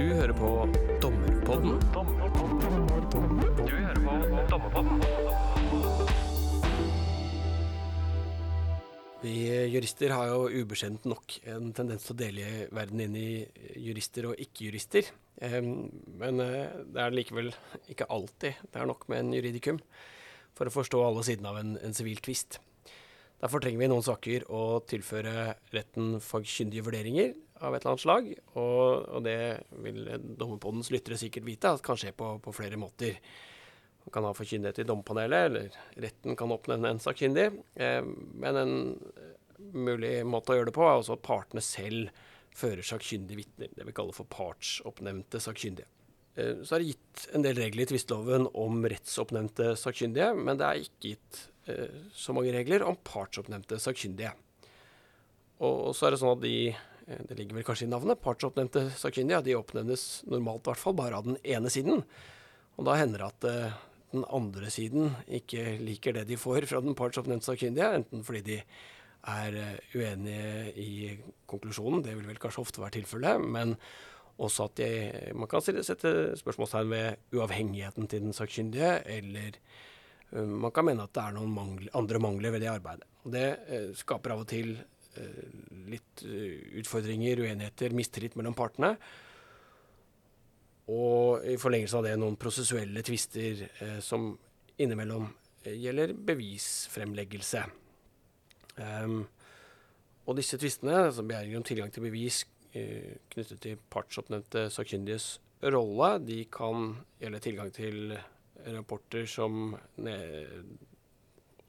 Du hører på Dommerpodden. Vi jurister har jo ubeskjedent nok en tendens til å dele verden inn i jurister og ikke-jurister. Men eh, det er likevel ikke alltid det er nok med en juridikum for å forstå alle sidene av en, sivil tvist. Derfor trenger vi noen saker å tilføre retten fagkyndige vurderinger av et eller annet slag, og, og det vil Dommerpodens lyttere sikkert vite at kan skje på, på flere måter. Man kan ha forkyndighet i dommerpanelet, eller retten kan oppnevne en sakkyndig. Eh, men en eh, mulig måte å gjøre det på er også at partene selv fører sakkyndige vitner. Det vi kaller for partsoppnevnte sakkyndige. Eh, Så er det gitt en del regler i tvisteloven om rettsoppnevnte sakkyndige, men det er ikke gitt eh, så mange regler om partsoppnevnte sakkyndige. Og så er det sånn at de, det ligger vel kanskje i navnet, partsoppnevnte sakkyndige, de oppnevnes normalt i hvert fall bare av den ene siden. Og da hender det at eh, den andre siden ikke liker det de får fra den partsoppnevnte sakkyndige, enten fordi de er eh, uenige i konklusjonen, det vil vel kanskje ofte være tilfellet, men også at de, man kan sette spørsmålstegn ved uavhengigheten til den sakkyndige, eller eh, man kan mene at det er noen mangler, andre mangler ved det arbeidet. Og det eh, skaper av og til eh, litt eh, utfordringer, uenigheter, mistillit mellom partene. Og i forlengelse av det noen prosessuelle tvister eh, som innimellom eh, gjelder bevisfremleggelse. Um, og disse tvistene, altså begjæringer om tilgang til bevis eh, knyttet til partsoppnevnte sakkyndiges rolle, de kan gjelde tilgang til rapporter som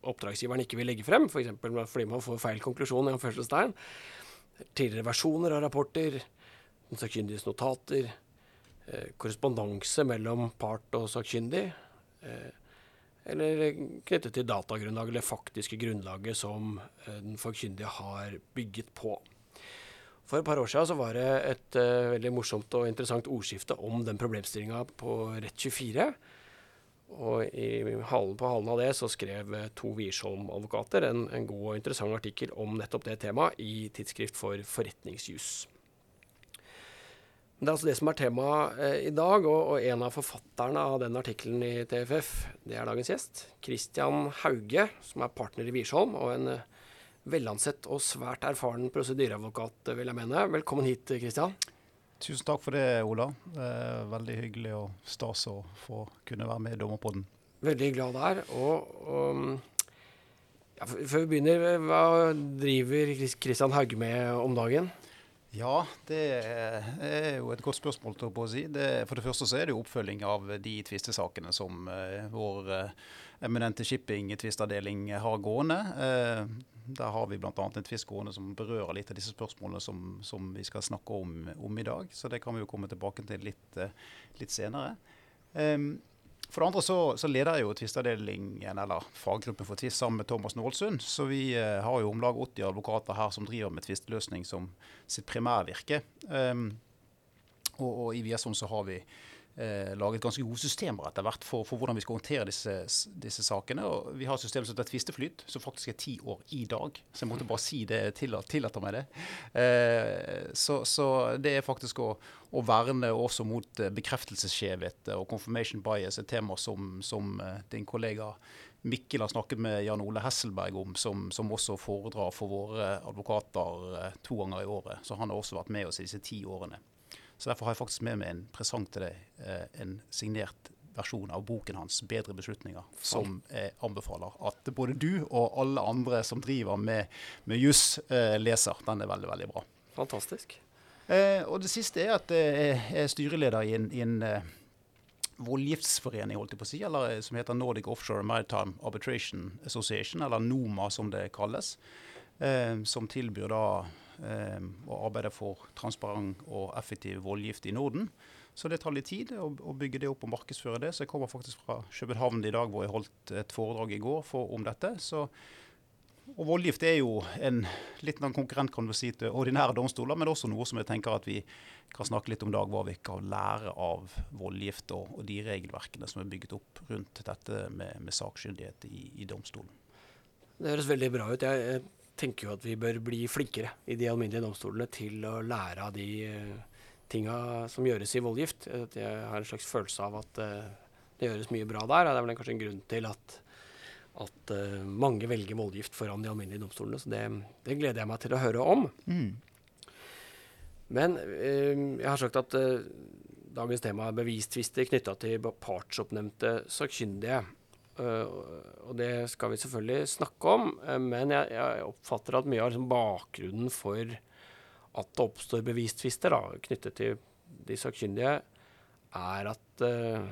oppdragsgiveren ikke vil legge frem, f.eks. fordi man får feil konklusjon i anførselstegn. Tidligere versjoner av rapporter, den sakkyndiges notater, eh, korrespondanse mellom part og sakkyndig, eh, eller knyttet til datagrunnlaget eller faktiske grunnlaget som eh, den sakkyndige har bygget på. For et par år siden så var det et veldig morsomt og interessant ordskifte om den problemstillinga på Rett24. Og i halen på halen av det så skrev eh, to Wiersholm-advokater en, en god og interessant artikkel om nettopp det temaet i Tidsskrift for forretningsjus. Det er altså det som er temaet eh, i dag, og, og en av forfatterne av den artikkelen i TFF, det er dagens gjest. Christian Hauge, som er partner i Wiersholm, og en eh, velansett og svært erfaren prosedyreadvokat, vil jeg mene. Velkommen hit, Christian. Tusen takk for det, Ola. Det er veldig hyggelig og stas å få kunne være med i Dommerpodden. Veldig glad der. Og, og ja, før vi begynner, hva driver Kristian Haug med om dagen? Ja, det er jo et godt spørsmål, til å si. Det, for det første så er det jo oppfølging av de tvistesakene som eh, vår eh, eminente shipping-tvistavdeling har gående. Der har vi bl.a. en tvist gående som berører litt av disse spørsmålene som, som vi skal snakke om, om i dag. Så det kan vi jo komme tilbake til litt, eh, litt senere. Um, for det andre så, så leder jeg jo tvistavdelingen, eller faggruppen for tvist, sammen med Thomas Nålsund. Så vi uh, har jo om lag 80 advokater her som driver med tvisteløsning som sitt primærvirke. Um, og, og i Viasson så har vi eh, laget ganske gode systemer etter hvert for, for hvordan vi skal håndtere disse, disse sakene. Og vi har et system som heter Tvisteflyt, som faktisk er ti år i dag. Så jeg måtte bare si det, til tillater meg det. Eh, så, så det er faktisk å, å verne også mot eh, bekreftelsesskjevhet og confirmation bias, et tema som, som eh, din kollega Mikkel har snakket med Jan Ole Hesselberg om, som, som også foredrar for våre advokater eh, to ganger i året. Så han har også vært med oss i disse ti årene. Så derfor har jeg faktisk med meg en presang til deg. eh, En signert versjon av boken hans 'Bedre beslutninger', som anbefaler at både du og alle andre som driver med, med juss, eh, leser. Den er veldig, veldig bra. Fantastisk. Eh, og det siste er at eh, jeg er styreleder i en, i en eh, voldgiftsforening, holdt jeg på å si, eller som heter Nordic Offshore Maritime Arbitration Association, eller NOMA som det kalles. Eh, som tilbyr da eh, å arbeide for transparent og effektiv voldgift i Norden. Så det tar litt tid å, bygge det opp og markedsføre det. Så jeg kommer faktisk fra København i dag, hvor jeg holdt et foredrag i går for, om dette. Så og voldgift er jo en litt en konkurrent kan du si, til ordinære domstoler, men også noe som jeg tenker at vi kan snakke litt om i dag, hva vi kan lære av voldgift og, og de regelverkene som er bygget opp rundt dette med, med sakkyndighet i, i domstolen. Det høres veldig bra ut. Jeg tenker jo at vi bør bli flinkere i de alminnelige domstolene til å lære av de, eh, tinga som gjøres i voldgift. Jeg har en slags følelse av at uh, det gjøres mye bra der. og Det er vel kanskje en grunn til at, at uh, mange velger voldgift foran de alminnelige domstolene. Så det, det, gleder jeg meg til å høre om. Mm. Men uh, jeg har sagt at dagens tema er bevistvister knytta til partsoppnevnte sakkyndige. Uh, og det skal vi selvfølgelig snakke om, uh, men jeg, jeg, oppfatter at mye av liksom, bakgrunnen for at det oppstår bevistvister knyttet til de sakkyndige, er at uh,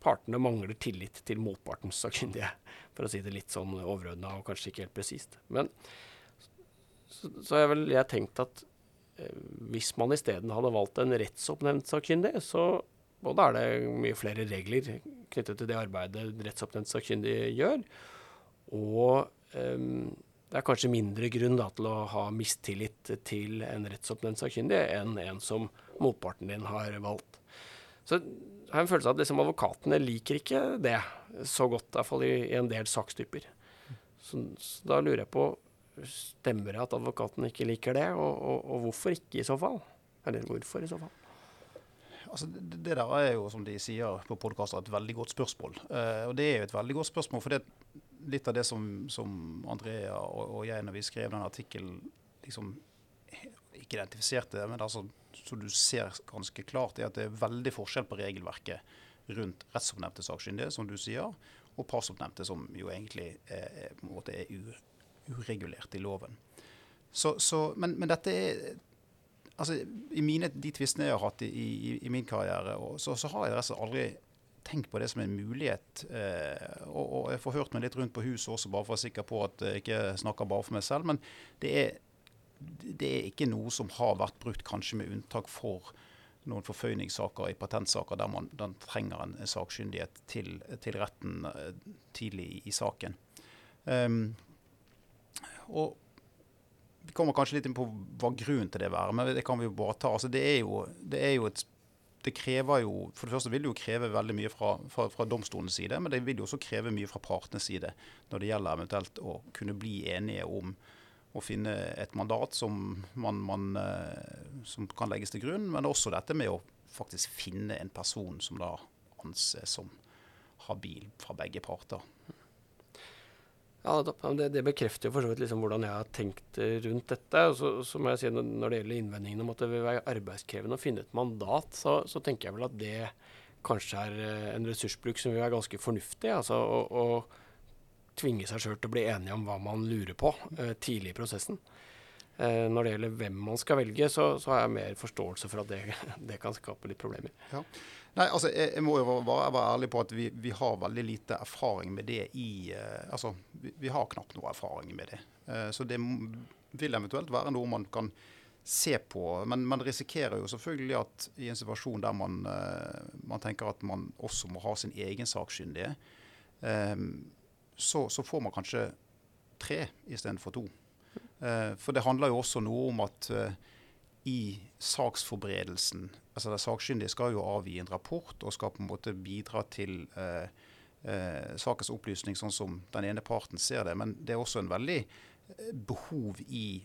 partene mangler tillit til motpartens sakkyndige. For å si det litt sånn overordna og kanskje ikke helt presist. Men så, så jeg vel jeg tenkt at hvis man isteden hadde valgt en rettsoppnevnt sakkyndig, så og da er det mye flere regler knyttet til det arbeidet rettsoppnevnt sakkyndig gjør. Og um, det er kanskje mindre grunn da, til å ha mistillit til en rettsoppnevnt sakkyndig enn en som motparten din har valgt. Så jeg har en følelse av at liksom, advokatene liker ikke det så godt, i hvert fall i, i en del sakstyper. Så, så, da lurer jeg på Stemmer det at advokatene ikke liker det, og, og, og hvorfor ikke i så fall? Eller hvorfor i så fall? Altså, det, der er jo, som de sier på podkaster, et veldig godt spørsmål. Uh, og det er jo et veldig godt spørsmål, for det er litt av det som, som Andrea og, og, jeg, når vi skrev den artikkelen, liksom ikke identifiserte, men altså, så du ser ganske klart, er at det er veldig forskjell på regelverket rundt rettsoppnevnte sakkyndige, som du sier, og parsoppnevnte, som jo egentlig er, er uregulert i loven. Så, så, men, men, dette er altså, I mine, de tvistene jeg har hatt i, i, i min karriere, så, så, har jeg rett aldri tenkt på det som en mulighet. Eh, og, og, jeg får hørt meg litt rundt på huset også, bare for å være sikker på at jeg ikke snakker bare for meg selv. Men det er, det er ikke noe som har vært brukt, kanskje med unntak for noen forføyningssaker i patentsaker der man trenger en sakkyndighet til, til, retten uh, tidlig i, i saken. Um, og vi kommer kanskje litt inn på hva grunnen til det være, men det kan vi jo bare ta. Altså, det, er jo, det er jo et det krever jo, For det første vil det jo kreve veldig mye fra, fra, fra domstolens side, men det vil jo også kreve mye fra partenes side når det gjelder eventuelt å kunne bli enige om å finne et mandat som, man, man, eh, som kan legges til grunn, men også dette med å faktisk finne en person som da anses som habil fra begge parter. Ja, det, det, bekrefter jo for så vidt liksom hvordan jeg har tenkt rundt dette. Og så, så, må jeg si Når det gjelder innvendingene om at det vil være arbeidskrevende å finne et mandat, så, så tenker jeg vel at det kanskje er eh, en ressursbruk som vil være ganske fornuftig. altså å, å tvinge seg sjøl til å bli enige om hva man lurer på eh, tidlig i prosessen. Eh, når det gjelder hvem man skal velge, så, så har jeg mer forståelse for at det, det kan skape litt problemer. Ja. Nei, altså, jeg, jeg, må jo være, være, ærlig på at vi, vi, har veldig lite erfaring med det i uh, Altså, vi, vi, har knapt noe erfaring med det. Uh, så det vil eventuelt være noe man kan se på. Men man risikerer jo selvfølgelig at i en situasjon der man, uh, man tenker at man også må ha sin egen sakkyndige, så, så, får man kanskje tre istedenfor to. for det handler jo også noe om at i saksforberedelsen altså det Sakkyndige skal jo avgi en rapport og skal på en måte bidra til eh, eh, sakens opplysning sånn som den ene parten ser det. Men det er også en veldig eh, behov i,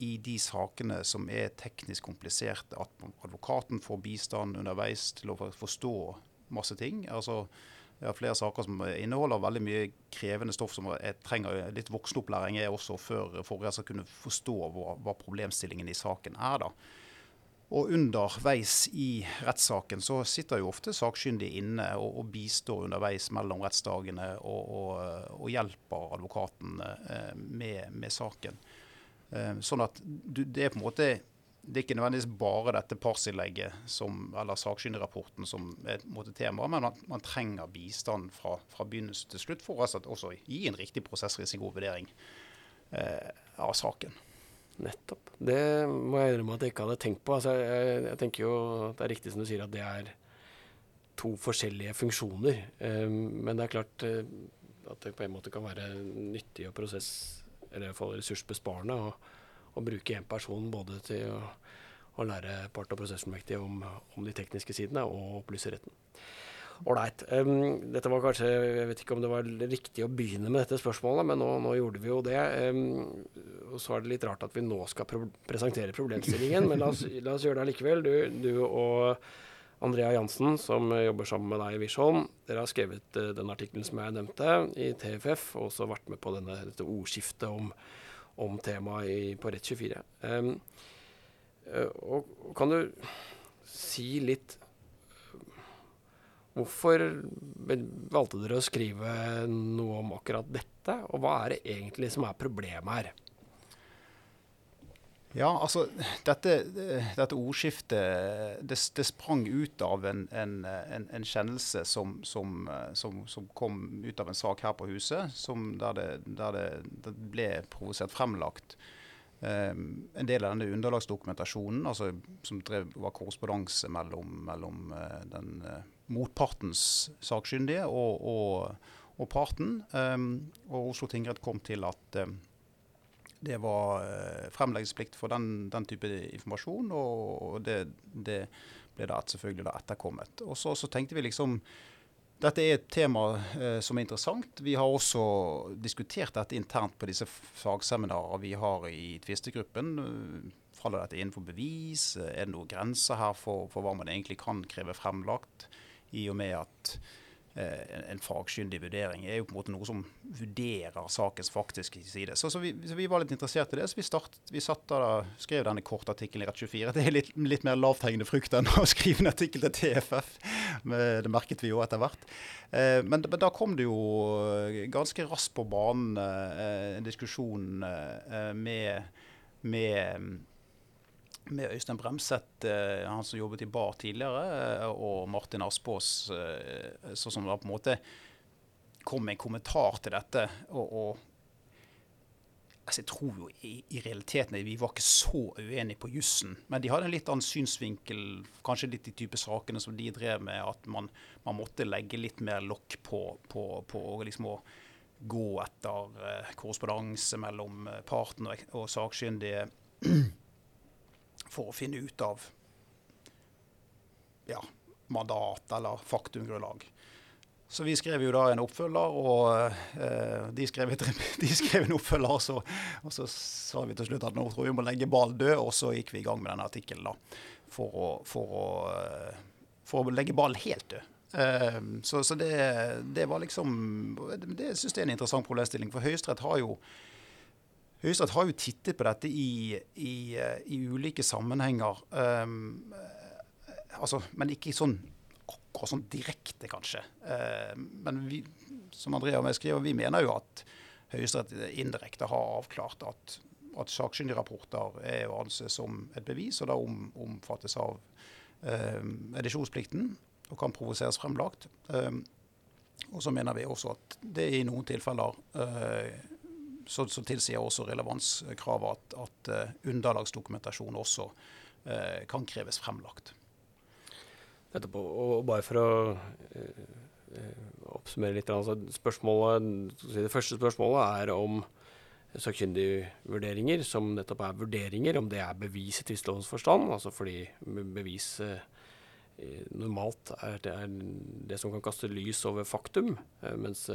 i de sakene som er teknisk kompliserte, at advokaten får bistand underveis til å forstå masse ting. altså jeg har flere saker som inneholder veldig mye krevende stoff som jeg trenger litt voksenopplæring er også før skal kunne forstå hva, hva problemstillingen i saken er. da. Og underveis i rettssaken så sitter jo ofte sakkyndige inne og, og, bistår underveis mellom rettsdagene og, og, og hjelper advokaten eh, med, med, saken. Eh, sånn at du, det er på en måte det er ikke nødvendigvis bare dette partsinnlegget eller sakkyndigrapporten som er et tema, men man, man, trenger bistand fra, fra begynnelse til slutt for å også gi en riktig prosessrisikovurdering eh, av saken. Nettopp. Det må jeg innrømme at jeg ikke hadde tenkt på. Altså, jeg, jeg, tenker jo Det er riktig som du sier at det er to forskjellige funksjoner. Um, men det er klart uh, at det på en måte kan være nyttig og prosess, eller i hvert fall ressursbesparende. og å bruke én person både til å, å lære part- og prosessfullmektige om, om, de tekniske sidene og opplyse retten. Ålreit. Um, dette var kanskje Jeg vet ikke om det var riktig å begynne med dette spørsmålet, men nå, nå gjorde vi jo det. Um, og så er det litt rart at vi nå skal pro presentere problemstillingen, men la oss, la oss gjøre det allikevel. Du, du, og Andrea Jansen, som jobber sammen med deg i Wishholm, dere har skrevet uh, den artikkelen som jeg nevnte i TFF, og også vært med på denne, dette ordskiftet om, om temaet på Rett24. Um, uh, og, og kan du si litt Hvorfor valgte dere å skrive noe om akkurat dette, og hva er det egentlig som er problemet her? Ja, altså Dette, dette ordskiftet det, det, sprang ut av en, en, en, en kjennelse som, som, som, som, kom ut av en sak her på huset, der det, der, det, ble provosert fremlagt um, en del av denne underlagsdokumentasjonen, altså, som drev, var korrespondanse mellom, mellom uh, den uh, motpartens sakkyndige og, og, og parten. Um, og Oslo tingrett kom til at um, det var uh, fremleggingsplikt for den, den, type informasjon, og, det, det, ble da selvfølgelig da etterkommet. Og så, så, tenkte vi liksom dette er et tema eh, som er interessant. Vi har også diskutert dette internt på disse fagseminarer vi har i tvistegruppen. Faller dette innenfor bevis? Er det noen grenser her for, for hva man egentlig kan kreve fremlagt? i og med at eh, en fagkyndig vurdering er jo på en måte noe som vurderer sakens faktiske side. Så, så, vi, så vi, var litt interessert i det, så vi, start, vi da, skrev denne kortartikkelen i Rett24. Det er litt, litt mer lavthengende frukt enn å skrive en artikkel til TFF. det merket vi jo etter hvert. Eh, men, men, da kom det jo ganske raskt på banen eh, en diskusjon eh, med, med med Øystein Bremseth, eh, han som jobbet i bar tidligere, eh, og Martin Aspås, eh, så som da på en måte kom med en kommentar til dette. og, og altså Jeg tror jo i, i, realiteten vi var ikke så uenige på jussen, men de hadde en litt annen synsvinkel, kanskje litt de type sakene som de drev med, at man, man måtte legge litt mer lokk på, på, på liksom å gå etter korrespondanse mellom parten og, og sakkyndige for å finne ut av ja, mandat eller faktumgrunnlag. Så vi skrev jo da en oppfølger, og eh, de, skrev et, de, skrev en oppfølger. Så, og så sa vi til slutt at nå tror vi må legge ballen død, og så gikk vi i gang med denne artikkelen da, for å, for eh, for å legge ballen helt død. Eh, så, så det, det, var liksom det syns jeg er en interessant problemstilling, for Høyesterett har jo Høyesterett har jo tittet på dette i, i, eh, i ulike sammenhenger. Um, altså, men ikke sånn akkurat sånn direkte, kanskje. Uh, men vi, som Andrea og jeg skriver, vi mener jo at Høyesterett indirekte har avklart at, at sakkyndigrapporter er å anse som et bevis, og da om, omfattes av uh, edisjonsplikten og kan provoseres fremlagt. Um, og så mener vi også at det i noen tilfeller uh, så, så tilsier også relevanskravet at, at uh, underlagsdokumentasjon også eh, kan kreves fremlagt. Nettopp, og bare for å eh, oppsummere litt, altså det første spørsmålet er om sakkyndige vurderinger, som nettopp er vurderinger, om det er bevis i tvistelovens forstand, altså fordi bevis normalt er det, er det, som kan kaste lys over faktum, mens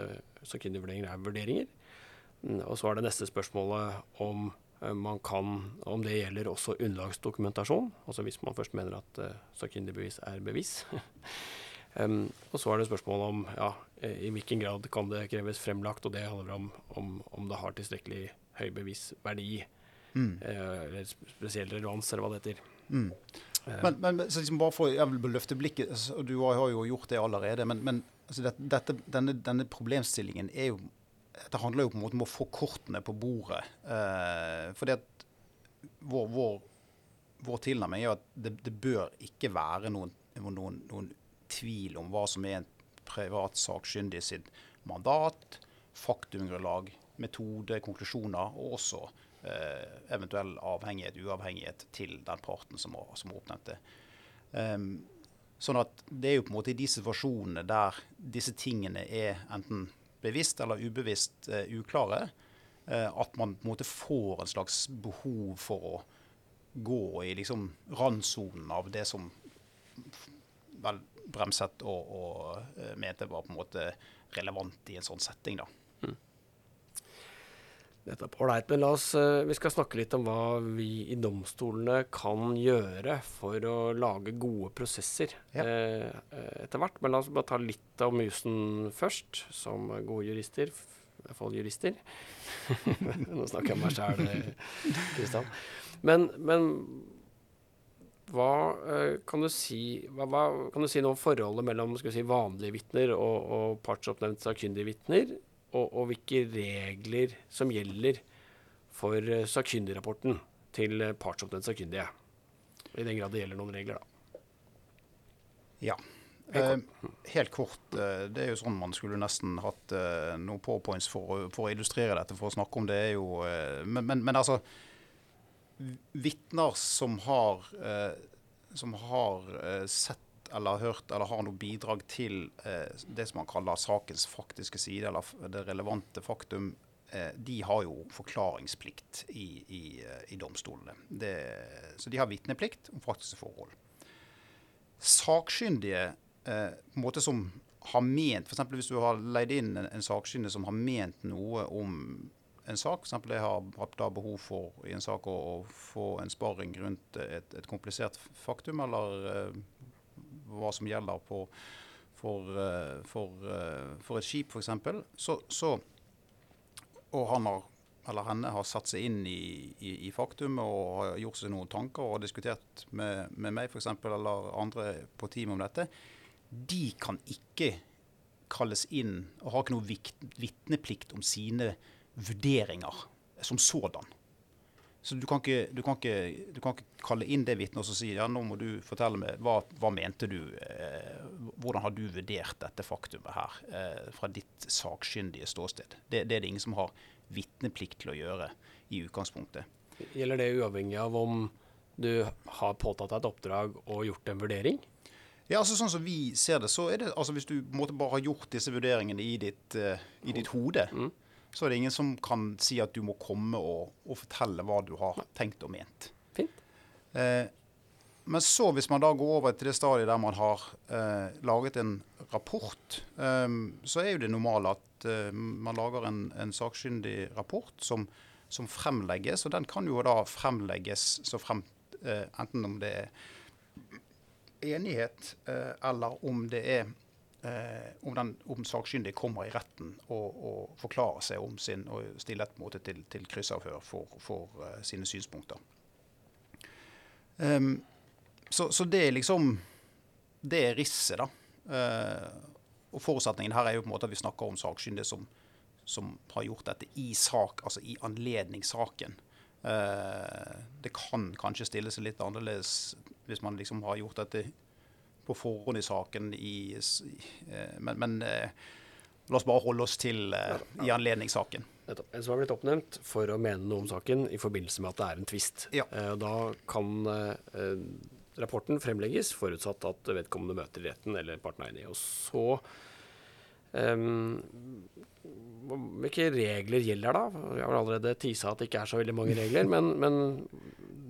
sakkyndige vurderinger er vurderinger. Mm, og så er det neste spørsmålet om eh, man kan, om det gjelder også underlagsdokumentasjon. Altså hvis man først mener at uh, sakkyndig bevis er bevis. um, og så er det spørsmålet om ja, i hvilken grad kan det kreves fremlagt, og det handler om om, om det har tilstrekkelig høy bevisverdi. Mm. Uh, eller spesiell relevans, eller hva det heter. Mm. Men, men liksom bare for jeg vil løfte blikket, og du har jo gjort det allerede. Men, men altså dette, denne, denne, problemstillingen er jo det handler jo på en måte om å få kortene på bordet. Eh, fordi at vår, vår, vår tilnærming er at det, det, bør ikke være noen, noen, noen, tvil om hva som er en privat sakkyndig sitt mandat, faktumgrunnlag, metode, konklusjoner, og også eh, eventuell avhengighet, uavhengighet til den parten som har, som har. Um, sånn at det er jo på en måte i de situasjonene der disse tingene er enten bevisst eller ubevisst uh, uklare, uh, at man på en måte får en slags behov for å gå i liksom randsonen av det som vel bremset og, og uh, mente var på en måte relevant i en sånn setting. da. Er ålreit, men la oss, uh, vi skal snakke litt om hva vi i domstolene kan gjøre for å lage gode prosesser ja. uh, etter hvert. Men la oss bare ta litt av musen først, som gode jurister. I hvert fall jurister. Nå snakker jeg om meg sjæl, Kristian. Men, men hva, kan du si, hva, hva, kan du si noe om forholdet mellom si, vanlige vitner og, og partsoppnevnte sakkyndige vitner? Og, og, hvilke regler som gjelder for uh, sakkyndigrapporten til partsoppnevnt partsoppnevnte sakkyndige? I den grad det gjelder noen regler, da. Ja. Helt kort. helt kort. det er jo sånn man skulle nesten hatt noen powerpoints for, for, å illustrere dette, for å snakke om det. er jo, men, men, men altså vitner som har, eh, som har eh, sett eller hørt eller har noe bidrag til eh, det som man kaller sakens faktiske side, eller det relevante faktum, eh, de har jo forklaringsplikt i, i, eh, i domstolene. Det, så de har vitneplikt om faktiske forhold. Sakkyndige eh, på en måte som har ment, f.eks. hvis du har leid inn en, en sakkyndig som har ment noe om en sak. F.eks. jeg har hatt behov for i en sak å, å få en sparring rundt et, et komplisert faktum, eller uh, hva som gjelder på, for, uh, for, uh, for, et skip, f.eks. Så, så, og han har, eller henne har satt seg inn i, i, i faktum og har gjort seg noen tanker og diskutert med, med meg f.eks. eller andre på teamet om dette. De kan ikke kalles inn og har ikke noe vitneplikt om sine vurderinger som sådan. Så du kan ikke, du kan ikke, du kan ikke kalle inn det vitnet og si ja, nå må du fortelle meg hva, hva mente du, eh, hvordan har du vurdert dette faktumet her eh, fra ditt sakkyndige ståsted. Det, det, er det ingen som har vitneplikt til å gjøre i utgangspunktet. Gjelder det uavhengig av om du har påtatt deg et oppdrag og gjort en vurdering? Ja, altså Sånn som vi ser det, så er det altså hvis du måte, bare har gjort disse vurderingene i ditt, uh, i ditt hode, mm så er det ingen som kan si at du må komme og, og fortelle hva du har tenkt og ment. Fint. Eh, men så, hvis man da går over til det stadiet der man har eh, laget en rapport, eh, så er jo det normale at eh, man lager en, en sakkyndig rapport som, som, fremlegges. Og den kan jo da fremlegges så frem, eh, enten om det er enighet, eh, eller om det er eh, om, den, om sakkyndig kommer i retten og, og, forklarer seg om sin og stiller et måte til, til kryssavhør for, for uh, sine synspunkter. Um, så, så, det er liksom Det er risset, da. Uh, og forutsetningen her er jo på en måte at vi snakker om sakkyndige som, som, har gjort dette i sak, altså i anledningssaken. Uh, det kan kanskje stille seg litt annerledes hvis man liksom har gjort dette på forhånd i saken. I, eh, men, men eh, la oss bare holde oss til eh, i anledningssaken. Nettopp. En som har blitt oppnevnt for å mene noe om saken i forbindelse med at det er en tvist. Ja. Da kan rapporten fremlegges forutsatt at vedkommende møter retten eller parten er enig. Og så um, Hvilke regler gjelder da? Jeg har allerede tisa at det ikke er så veldig mange regler, men, men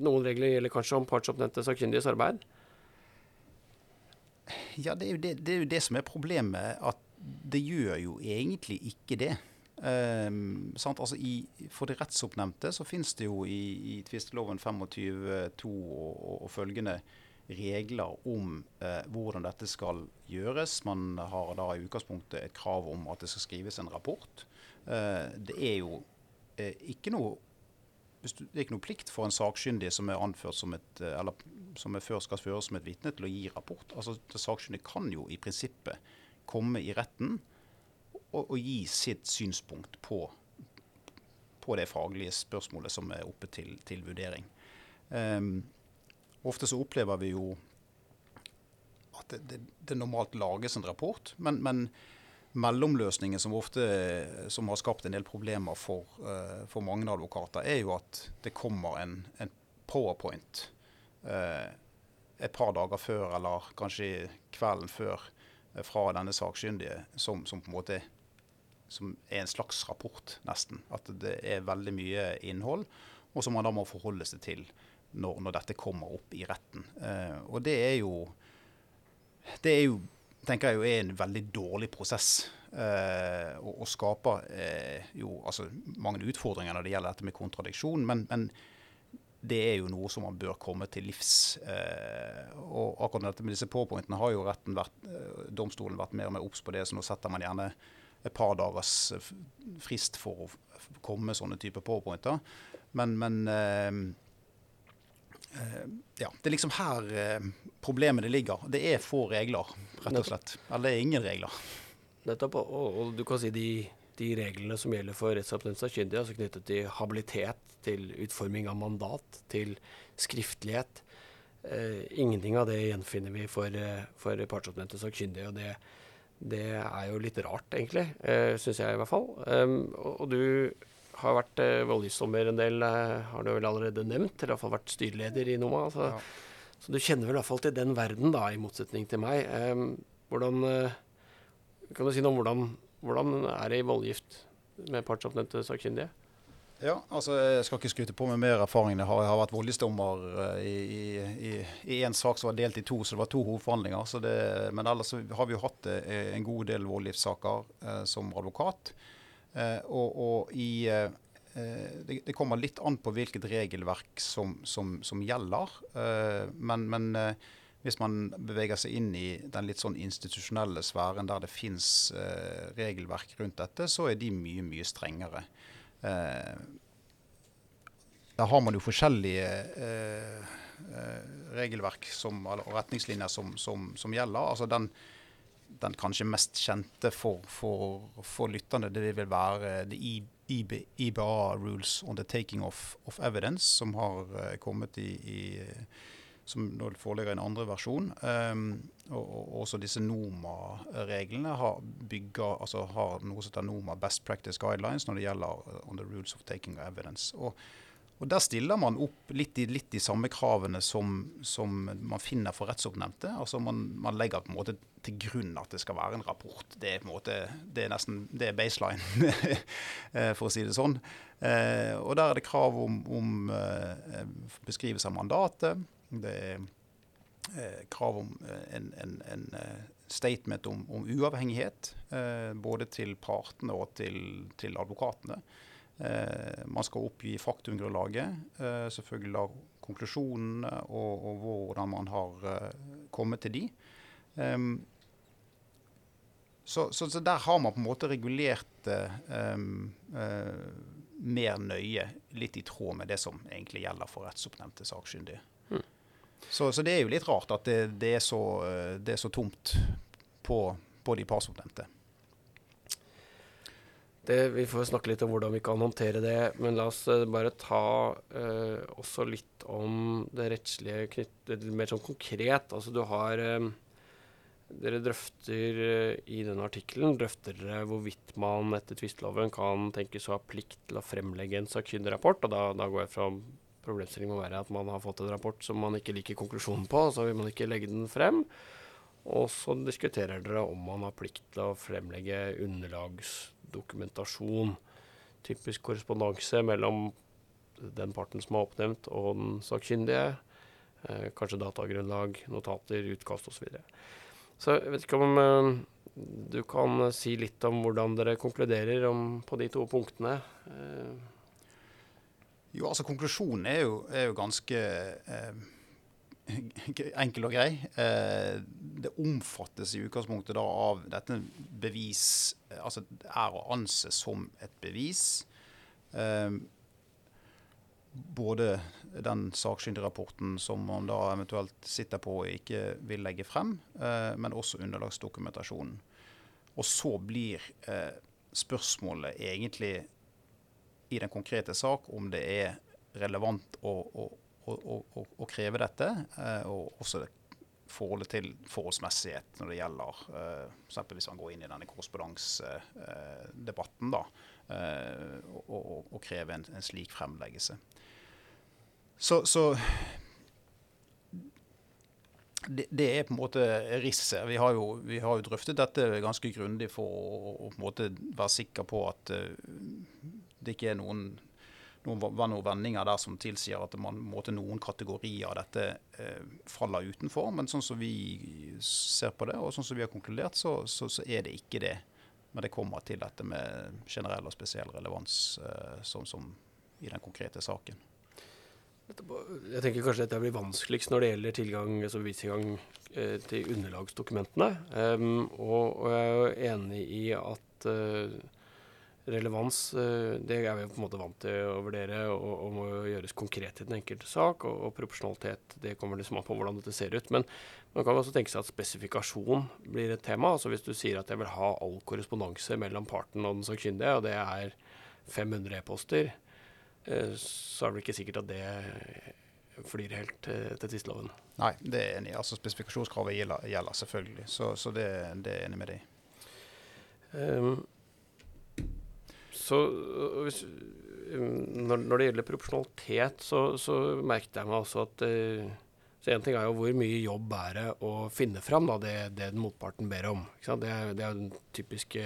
noen regler gjelder kanskje om partsoppnevnte sakkyndiges arbeid? Ja, det er, det, det er, jo det, som er problemet. At det gjør jo egentlig ikke det. Um, altså i, for det rettsoppnevnte så finnes det jo i, i tvisteloven 25.2 og, og, og, følgende regler om uh, hvordan dette skal gjøres. Man har da i utgangspunktet et krav om at det skal skrives en rapport. Uh, det er jo uh, ikke noe det er ikke noe plikt for en sakkyndig som er anført som et, eh, eller som er før skal føres som et vitne, til å gi rapport. Altså, Sakkyndig kan jo i prinsippet komme i retten og, og gi sitt synspunkt på, på, det faglige spørsmålet som er oppe til, til vurdering. Um, ofte så opplever vi jo at det, det, det normalt lages en rapport, men, men mellomløsningen som ofte som har skapt en del problemer for, uh, for mange advokater, er jo at det kommer en, en powerpoint et par dager før, eller kanskje kvelden før, uh, fra denne sakkyndige, som, som, på en måte som er en slags rapport, nesten. At det er veldig mye innhold, og som man da må forholde seg til når, når dette kommer opp i retten. og det er jo det er jo tenker jeg jo er en veldig dårlig prosess. Eh, og, og, skaper eh, jo altså, mange utfordringer når det gjelder dette med kontradiksjon. Men, men, det er jo noe som man bør komme til livs. Eh, og akkurat dette med disse påpointene har jo retten vært, eh, domstolen vært mer og mer obs på det, så nå setter man gjerne et par dagers frist for å komme med sånne typer påpointer. Men, men eh, Eh, ja, Det er liksom her eh, problemet det ligger. Det er få regler, rett og slett. Eller det er ingen regler. Nettopp. Og, og, du kan si de, de reglene som gjelder for rettsoppnevnt sakkyndige, altså knyttet til habilitet, til utforming av mandat, til skriftlighet. Eh, ingenting av det gjenfinner vi for, eh, for partsoppnevnte sakkyndige. og det, det, er jo litt rart, egentlig. Eh, Syns jeg i hvert fall. Um, og, og du har vært eh, voldgiftsdommer en del, eh, har du vel allerede nevnt. Eller iallfall vært styreleder i NOMA. Så, ja. så, du kjenner vel i hvert fall til den verden, da, i motsetning til meg. Um, hvordan Kan du si noe om hvordan, hvordan er det i voldgift med partsoppnevnte sakkyndige? Ja, altså Jeg skal ikke skryte på med mer erfaring. Jeg har, jeg har vært voldgiftsdommer i, i, en sak som var delt i to, så det var to hovedforhandlinger. Det, men ellers har vi jo hatt en god del voldgiftssaker eh, som advokat. Eh, og, og i, eh, det, det, kommer litt an på hvilket regelverk som, som, som gjelder. Eh, men, men hvis man beveger seg inn i den litt sånn institusjonelle sfæren der det fins regelverk rundt dette, så er de mye, mye strengere. Der har man jo forskjellige regelverk som, og retningslinjer som, som, som gjelder. Altså den den kanskje mest kjente for, for, for lytterne, det vil være the IBA Rules on the Taking of, of Evidence, som har uh, kommet i, i som nå foreligger i en andre versjon. Um, og, og, også disse NOMA-reglene har, altså har noe som heter NOMA Best Practice Guidelines når det gjelder uh, on the rules of taking of evidence. Og og Der stiller man opp litt i, litt de samme kravene som, som, man finner for rettsoppnevnte. Altså man, man, legger på en måte til grunn at det skal være en rapport. Det er på en måte, det er nesten det er baseline, eh, for å si det sånn. Eh, og Der er det krav om, om eh, beskrivelse av mandatet. Det er eh, krav om eh, en, en, en eh, statement om, om uavhengighet. både til partene og til, til advokatene. Eh, man skal oppgi faktumgrunnlaget, eh, selvfølgelig da konklusjonene og, og, hvordan man har eh, kommet til de. Um, så, så, så, der har man på en måte regulert det um, uh, mer nøye, litt i tråd med det som egentlig gjelder for rettsoppnevnte sakkyndige. Så, så, det er jo litt rart at det, det, er, så, det er, så, tomt på, på de partsoppnevnte. Det, vi får snakke litt om hvordan vi kan håndtere det, men la oss uh, bare ta eh, også litt om det rettslige knyttet mer sånn konkret. Altså du har eh, Dere drøfter uh, i denne artikkelen drøfter dere hvorvidt man etter tvisteloven kan tenkes å ha plikt til å fremlegge en sakkyndigrapport. Og da, da går jeg fra problemstillingen må være at man har fått en rapport som man ikke liker konklusjonen på, så vil man ikke legge den frem. Og så diskuterer dere om man har plikt til å fremlegge underlagsdokumentasjon. Typisk korrespondanse mellom den parten som er oppnevnt, og den sakkyndige. Eh, kanskje datagrunnlag, notater, utkast osv. Så, videre. så jeg vet ikke om eh, du kan si litt om hvordan dere konkluderer om, på de to punktene. Eh. Jo, altså Konklusjonen er jo, er jo ganske eh, enkel og grei. Eh, det omfattes i utgangspunktet da av dette bevis Altså er å anse som et bevis. Eh, både den sakkyndigrapporten som man da eventuelt sitter på og ikke vil legge frem, eh, men også underlagsdokumentasjonen. Og så blir spørsmålet egentlig i den konkrete sak om det er relevant å, å å, å, kreve dette. Eh, og også forholdet til forholdsmessighet når det gjelder uh, f.eks. hvis man går inn i denne korrespondansedebatten da, uh, og, og, og, kreve en, en slik fremleggelse. Så, så det, det, er på en måte risset. Vi vi har jo drøftet dette ganske grundig for å, å, være sikker på at uh, det ikke er noen var noen vendinger der som tilsier at man, måte, noen kategorier av dette eh, faller utenfor. Men sånn som vi ser på det, og sånn som vi har konkludert, så, så, så er det ikke det. Men det kommer til dette med generell og spesiell relevans, eh, sånn som i den konkrete saken. Jeg tenker kanskje dette blir vanskeligst når det gjelder tilgang, altså eh, til underlagsdokumentene. Um, og, og, jeg er jo enig i at uh, relevans uh, det er vi på en måte vant til å vurdere og, og må gjøres konkret i den enkelte sak. Og, og proporsjonalitet det kommer liksom an på hvordan dette ser ut. Men man kan også tenke seg at spesifikasjon blir et tema. altså Hvis du sier at jeg vil ha all korrespondanse mellom parten og den sakkyndige, og det er 500 e-poster Eh, så er det ikke sikkert at det flyr helt til, til tvisteloven. Nei, det er enig. Altså Spesifikasjonskravet gjelder, gjelder selvfølgelig, så, så det, det, er enig med deg i. Um, så hvis, når, når, det gjelder proporsjonalitet, så, så merket jeg meg også at uh, så Én ting er jo hvor mye jobb er det å finne fram da, det, det den motparten ber om. Det er, det, er, den typiske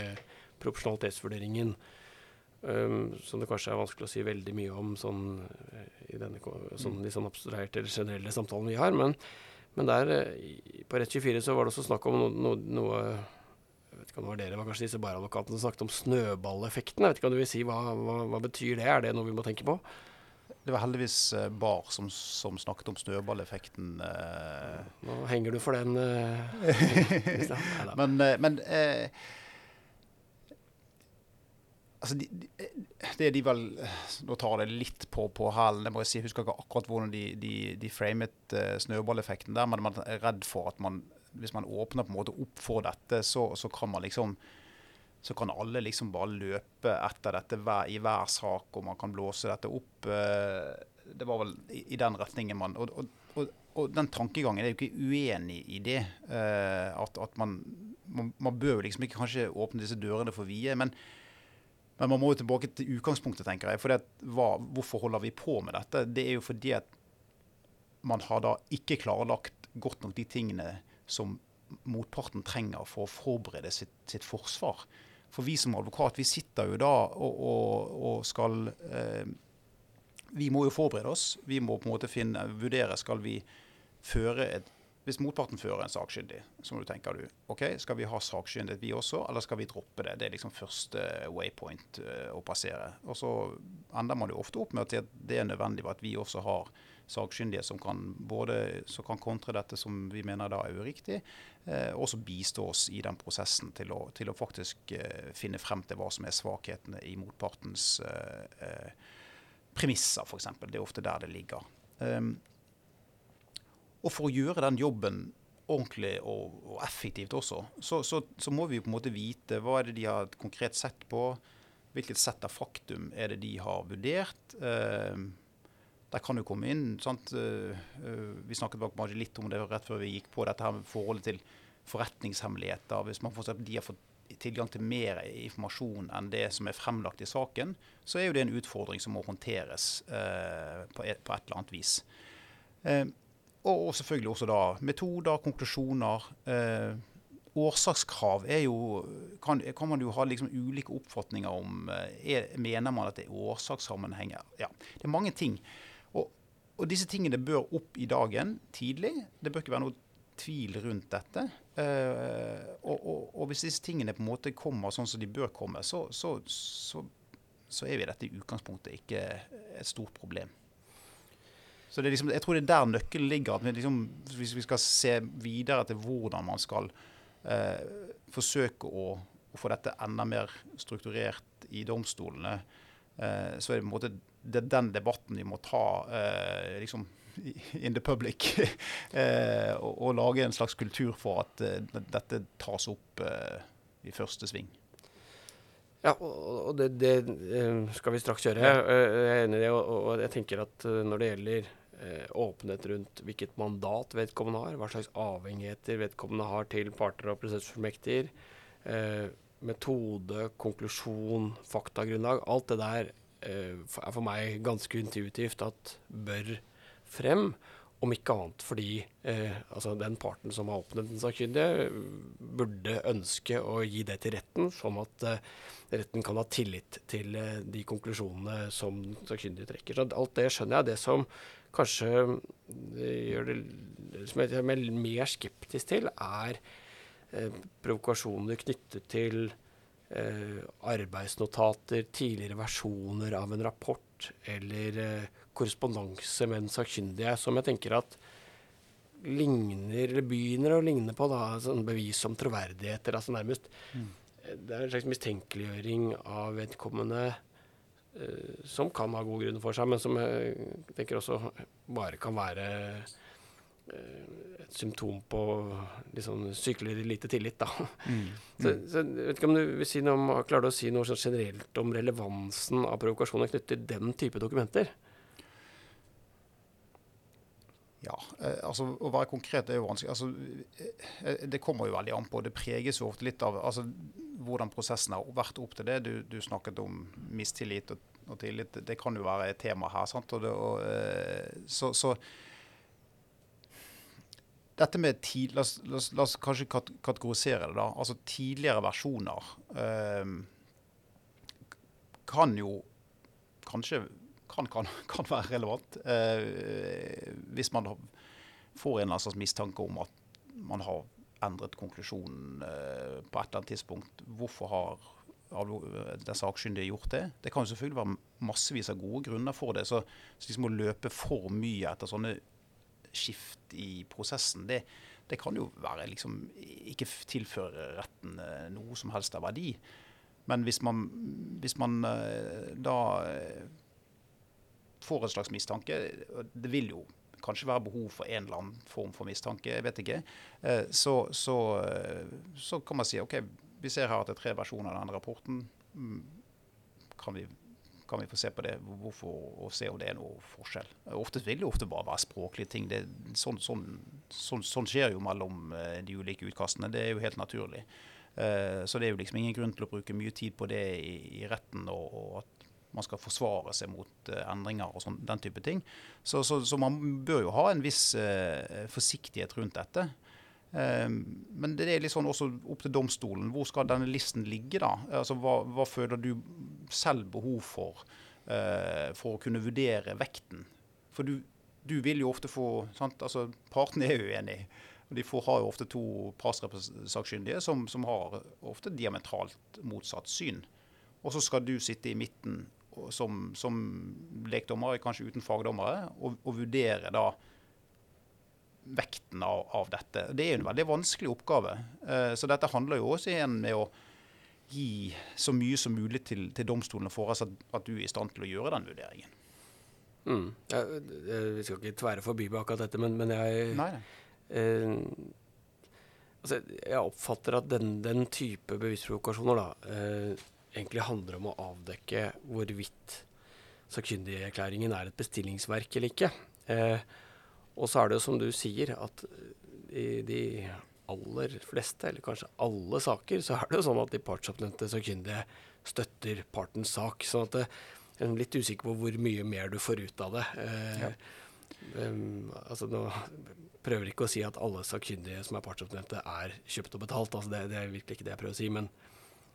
proporsjonalitetsvurderingen. Um, som det kanskje er vanskelig å si veldig mye om sånn, i denne sånn, litt sånn abstraherte eller generelle samtalen vi har. Men, men der, på Rett24 så var det også snakk om no, no, noe vet ikke om det var dere, var kanskje disse baradvokatene som snakket om snøballeffekten. Jeg vet ikke hva du vil si, hva, hva, hva, betyr det? Er det noe vi må tenke på? Det var heldigvis uh, Bar som, som, snakket om snøballeffekten. Uh. Nå henger du for den. Uh, men, men altså de, de, det de vel Nå tar det litt på, på hælen. Jeg si, jeg husker ikke akkurat hvordan de, de, de framet uh, snøballeffekten der, men man er redd for at man, hvis man åpner på en måte opp for dette, så, så kan man liksom så kan alle liksom bare løpe etter dette i hver sak, og man kan blåse dette opp. Uh, det var vel i, den retningen man og, og, og, den tankegangen er jo ikke uenig i det. Uh, at, at man, man, man, bør liksom ikke kanskje åpne disse dørene for vide. men men man må jo tilbake til utgangspunktet, tenker jeg. For det, hva, hvorfor holder vi på med dette? Det er jo fordi at man har da ikke klarlagt godt nok de tingene som motparten trenger for å forberede sitt, sitt forsvar. For vi som advokat, vi sitter jo da og, og, og skal eh, Vi må jo forberede oss. Vi må på en måte finne, vurdere skal vi føre et hvis motparten fører en sakkyndig, så du tenke du, ok, skal vi ha sakkyndighet vi også, eller skal vi droppe det? Det er liksom første waypoint uh, å passere. Og så ender man jo ofte opp med at det er nødvendig at vi også har sakkyndige som kan både som kan kontre dette som vi mener da er uriktig, eh, og som bistå oss i den prosessen til å, til å faktisk eh, finne frem til hva som er svakhetene i motpartens eh, eh premisser, f.eks. Det er ofte der det ligger. Um, og for å gjøre den jobben ordentlig og, og effektivt også, så, så, så, må vi på en måte vite hva er det de har konkret sett på. Hvilket sett av faktum er det de har vurdert. Eh, der kan jo komme inn sant? Eh, eh Vi snakket bare litt om det rett før vi gikk på dette her med forholdet til forretningshemmeligheter. Hvis man får, de har fått tilgang til mer informasjon enn det som er fremlagt i saken, så er jo det en utfordring som må håndteres eh, på, et, eller annet vis. Og selvfølgelig også da metoder, konklusjoner. Årsakskrav er jo, kan, kan, man jo ha liksom ulike oppfatninger om. Er, mener man at det er årsakssammenhenger? Ja, det er mange ting. Og, disse tingene bør opp i dagen tidlig. Det bør ikke være noe tvil rundt dette. Uh, og, og, og, hvis disse tingene på en måte kommer sånn som de bør komme, så, så, så, så er vi dette i utgangspunktet ikke et stort problem. Så liksom, jeg tror det er der nøkkelen ligger. at vi liksom, Hvis vi skal se videre til hvordan man skal uh, forsøke å, å, få dette enda mer strukturert i domstolene, så er det på en måte det er den debatten vi må ta eh, liksom, in the public. Eh, og, og, lage en slags kultur for at eh, dette tas opp eh, i første sving. Ja, og det, det, skal vi straks gjøre. Jeg er enig i det. Og jeg tenker at når det gjelder eh, åpenhet rundt hvilket mandat vedkommende har, hva slags avhengigheter vedkommende har til parter og prosessfullmektiger. Eh, metode, konklusjon, faktagrunnlag. Alt det der eh, er for meg ganske intuitivt at bør frem. om ikke annet fordi eh, altså den parten som har oppnevnt den sakkyndige, burde ønske å gi det til retten, sånn at eh, retten kan ha tillit til eh, de konklusjonene som den sakkyndige trekker. Så alt det skjønner jeg. Det som kanskje det gjør det som jeg er mer skeptisk til, er eh, provokasjoner knyttet til eh, arbeidsnotater, tidligere versjoner av en rapport eller korrespondanse med den sakkyndige, som jeg tenker at ligner, eller begynner å ligne på da, sånn bevis om troverdigheter. altså nærmest. Mm. Det er en slags mistenkeliggjøring av vedkommende uh, som kan ha gode grunner for seg, men som jeg tenker også bare kan være et symptom på liksom sykelig lite tillit. da. Mm. Mm. Så, så, jeg vet ikke om du vil si noe om, klarer du å si noe sånn generelt om relevansen av provokasjoner knyttet til den type dokumenter? Ja, eh, altså Å være konkret er jo vanskelig. Altså, eh, det kommer jo veldig an på. Det preges jo ofte litt av altså, hvordan prosessen har vært opp til det. Du, du snakket om mistillit og, og, tillit. Det kan jo være et tema her. sant? Og det, og, eh, så, så, dette med tid, la, oss, la, oss, kanskje kategorisere det. da. Altså Tidligere versjoner eh, kan jo kanskje kan, kan, kan være relevant. Eh, hvis man får en eller annen slags mistanke om at man har endret konklusjonen eh, på et eller annet tidspunkt. Hvorfor har den sakkyndige gjort det? Det kan jo selvfølgelig være massevis av gode grunner for det. Så, så liksom å løpe for mye etter sånne skift i prosessen, det, det kan jo være liksom ikke tilføre retten eh, noe som helst av verdi. Men hvis man, hvis man eh, da får en slags mistanke. Det vil jo kanskje være behov for en eller annen form for mistanke, jeg vet ikke. Eh, så, så, eh, så kan man si OK, vi ser her at det er tre versjoner av denne rapporten. Mm, kan vi, kan vi få se på det hvorfor, og se om det er noe forskjell? Ofte vil det ofte bare være språklige ting. Det, sånn, sånn, sånn, sånn, skjer jo mellom eh, de ulike utkastene. Det er jo helt naturlig. Så det er jo liksom ingen grunn til å bruke mye tid på det i, i retten, og, og at man skal forsvare seg mot uh, endringer og sånn, den type ting. Så, så, så, man bør jo ha en viss forsiktighet rundt dette. Uh, men det er litt sånn også opp til domstolen. Hvor skal denne listen ligge, da? Altså, hva, hva føler du selv behov for for å kunne vurdere vekten? For du, du vil jo ofte få sant? Altså, Partene er uenige. De får, har jo ofte to partssakkyndige som, som har ofte diametralt motsatt syn. Og så skal du sitte i midten som, som lekdommere, kanskje uten fagdommere, og, og vurdere da vekten av, av, dette. Det er en veldig vanskelig oppgave. Uh, så dette handler jo også igjen med å gi så mye som mulig til, til domstolene for at, at, du er i stand til å gjøre den vurderingen. Mm. Jeg, jeg, vi skal ikke tvære forbi med akkurat dette, men, men jeg Nei. Eh, altså, jeg oppfatter at den, den type bevisprovokasjoner da, eh, egentlig handler om å avdekke hvorvidt sakkyndigerklæringen er et bestillingsverk eller ikke. Eh, og så er det jo som du sier, at i de aller fleste, eller kanskje alle saker, så er det jo sånn at de partsoppnevnte sakkyndige støtter partens sak. sånn at det, jeg er litt usikker på hvor mye mer du får ut av det. Eh, ja. um, altså nå prøver ikke å si at alle sakkyndige som er partsoppnevnte, er kjøpt og betalt. altså det, det, er virkelig ikke det jeg prøver å si. men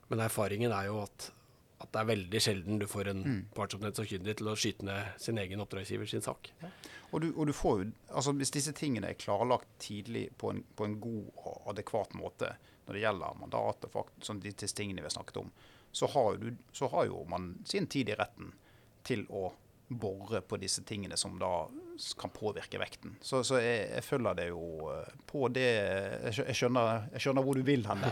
men erfaringen er jo at, at det er veldig sjelden du får en mm. partsoppnevnt sakkyndig til å skyte ned sin egen oppdragsgiver sin sak. Ja. Og, du, og du, får jo, altså Hvis disse tingene er klarlagt tidlig på en, på en god og adekvat måte når det gjelder mandat og fakt, sånn disse tingene vi har snakket om, så har, du, så har jo man sin tid i retten til å bore på disse tingene som da kan påvirke vekten. Så, så jeg, jeg, følger det jo eh, på det Jeg skjønner, jeg skjønner hvor du vil hen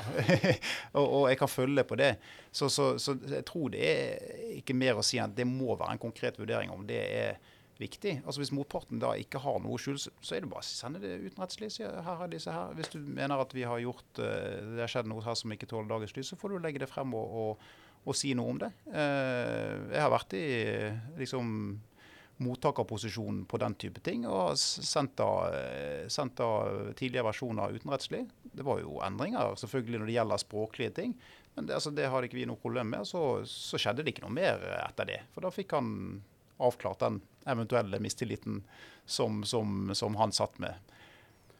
og, og, jeg kan følge på det. Så, så, så, jeg tror det er ikke mer å si enn at det må være en konkret vurdering om det er viktig. Altså Hvis motparten da ikke har noe skjul, så er det bare å sende det utenrettslig. Her har disse her. Hvis du mener at vi har gjort eh, det har skjedd noe her som ikke tåler dagens lys, så får du legge det frem og, og og si noe om det. Eh, jeg har vært i liksom, mottakerposisjonen på den type ting og eh, sendt da tidligere versjoner utenrettslig. Det var jo endringer selvfølgelig når det gjelder språklige ting, men det, altså, det hadde ikke vi noe problem med. Så, så, skjedde det ikke noe mer etter det. For da fikk han avklart den eventuelle mistilliten som, som, som han satt med.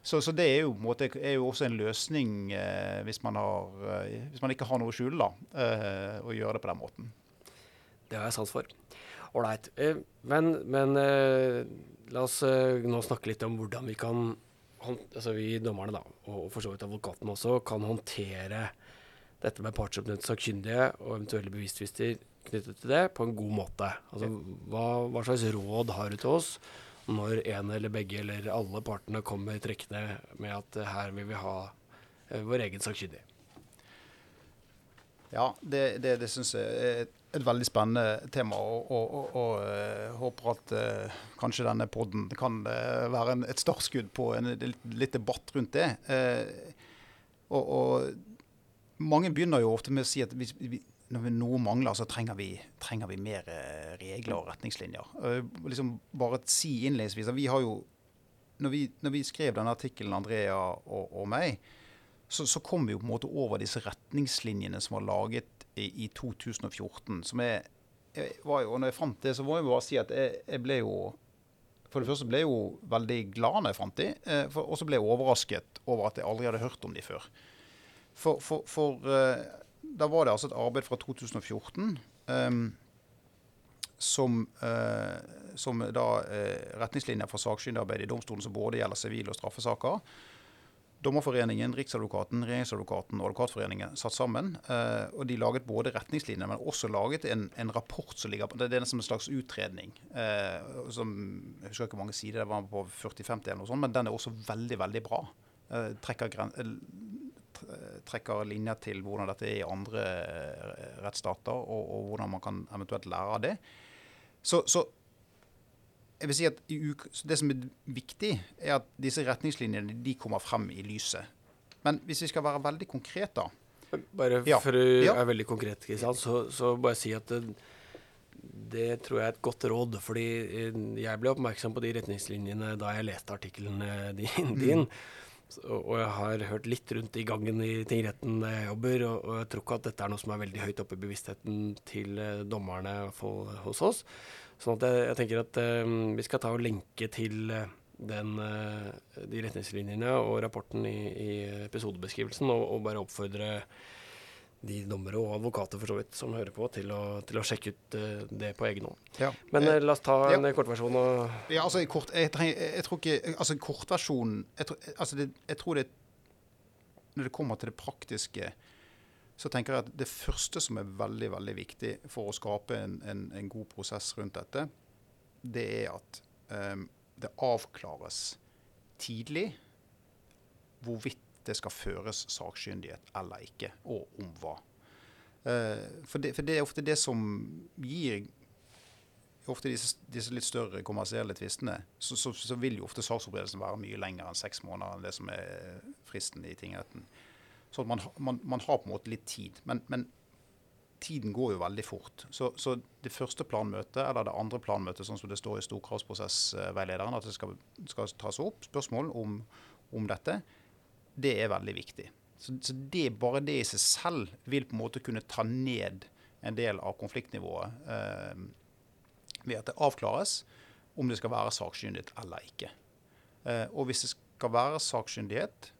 Så, så, det er jo, måte, er jo, også en løsning eh, hvis, man har, eh, hvis, man ikke har noe å skjule, da, eh, å gjøre det på den måten. Det har jeg sans for. Ålreit. Eh, men, men eh, la oss eh, nå snakke litt om hvordan vi kan altså vi dommerne, da, og for så vidt advokaten også, kan håndtere dette med partsoppnevnte sakkyndige og eventuelle bevistvister knyttet til det på en god måte. Altså, hva, hva slags råd har du til oss når en eller begge eller alle partene kommer trekkende med at her vil vi ha vår egen sakkyndige? Ja, det, det, det syns jeg et, et, veldig spennende tema. Og, og, og, og uh, håper at uh, kanskje denne poden kan uh, være en, et startskudd på en litt, debatt rundt det. og, mange begynner jo ofte med å si at vi, vi, når noe mangler, så trenger vi, trenger vi mer eh, regler og retningslinjer. Uh, liksom bare si innledningsvis at vi har jo når vi, når vi skrev denne artikkelen, Andrea og meg, så, så, kom vi jo på en måte over disse retningslinjene som var laget i, i 2014. som jeg, jeg var jo, og når jeg fant det, så må jeg bare si at jeg, jeg ble jo For det første ble jeg jo veldig glad når jeg fant de, eh, og så ble jeg overrasket over at jeg aldri hadde hørt om de før. For, for, for eh, da var det altså et arbeid fra 2014 um, ehm, som, uh, som da uh, retningslinjer for sakkyndigarbeid i domstolen som både gjelder sivile og straffesaker. Dommerforeningen, Riksadvokaten, Regjeringsadvokaten og Advokatforeningen satt sammen. Eh, og De laget både retningslinjer, men også laget en, en rapport som ligger på Det er nesten en slags utredning. Eh, som, Jeg husker ikke hvor mange sider det var på 40-50 eller noe sånt, men den er også veldig, veldig bra. Eh, trekker trekker linjer til hvordan dette er i andre eh, rettsstater, og, og, hvordan man kan eventuelt lære av det. Så, så jeg vil si at Det som er viktig, er at disse retningslinjene de kommer frem i lyset. Men hvis vi skal være veldig konkrete Bare ja. for å ja. være veldig konkret, Kristian, så, så bare si at det, det, tror jeg er et godt råd. Fordi eh, jeg ble oppmerksom på de retningslinjene da jeg leste artikkelen din. din. Mm. Og jeg har hørt litt rundt i gangen i tingretten der jeg jobber, og, jeg tror ikke at dette er noe som er veldig høyt oppe i bevisstheten til uh, dommerne hos oss. Sånn at jeg, jeg tenker at um, vi skal ta og lenke til uh, den, uh, de retningslinjene og rapporten i, i episodebeskrivelsen, og, og, bare oppfordre de dommere og advokater for så vidt som hører på, til å, til å sjekke ut det på egen hånd. Ja. Men uh, la oss ta ja. en kortversjon. Ja, altså, kort, jeg, jeg, jeg, tror ikke Altså, kortversjonen jeg, altså, jeg tror det Når det kommer til det praktiske, så tenker jeg at det første som er veldig, veldig viktig for å skape en, en, en god prosess rundt dette, det er at um, det avklares tidlig hvorvidt det skal føres sakkyndighet eller ikke, og om hva. Uh, for, det, for, det, er ofte det som gir ofte disse, disse litt større kommersielle tvistene, så, så, så, vil jo ofte saksopplevelsen være mye lenger enn seks måneder enn det som er fristen i tingretten. Så man, man, man, har på en måte litt tid. Men, men tiden går jo veldig fort. Så, så, det første planmøtet, eller det andre planmøtet, sånn som det står i storkravsprosessveilederen, at det skal, skal tas opp spørsmål om, om dette, det er veldig viktig. Så, så det, bare det i seg selv vil på en måte kunne ta ned en del av konfliktnivået eh, ved at det avklares om det skal være sakkyndighet eller ikke. Eh, og hvis det skal være sakkyndighet,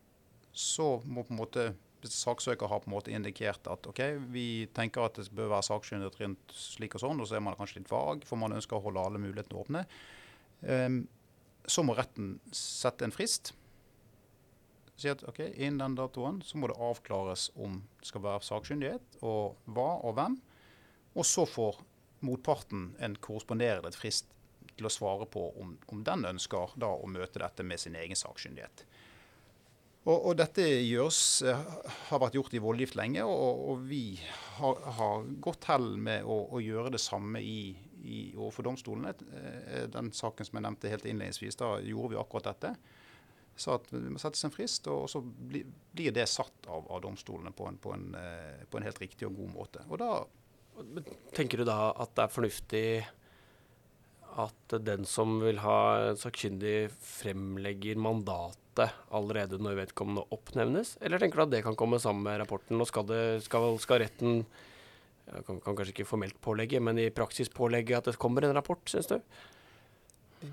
så må på en måte saksøker har på en måte indikert at ok, vi tenker at det bør være sakkyndighet rundt slik og sånn, og så er man kanskje litt vag, for man ønsker å holde alle mulighetene åpne, um, så må retten sette en frist si at ok, innen den datoen så må det avklares om det skal være sakkyndighet, og hva og hvem. Og så får motparten en korresponderende frist til å svare på om, om den ønsker da å møte dette med sin egen sakkyndighet. Og, og, dette gjøres, eh, har vært gjort i voldgift lenge, og, og vi har, har, godt hell med å, å, gjøre det samme i, i, overfor domstolene. Eh, den saken som jeg nevnte helt innledningsvis, da gjorde vi akkurat dette sa at det må settes en frist, og så blir det satt av, av domstolene på en, på, en, eh, på en, helt riktig og god måte. Og da Tenker du da at det er fornuftig at den som vil ha sakkyndig, fremlegger mandatet allerede når vedkommende oppnevnes? Eller tenker du at det kan komme sammen med rapporten? Og skal, det, skal, skal retten kan, kan kanskje ikke formelt pålegge, men i praksis pålegge at det kommer en rapport, syns du?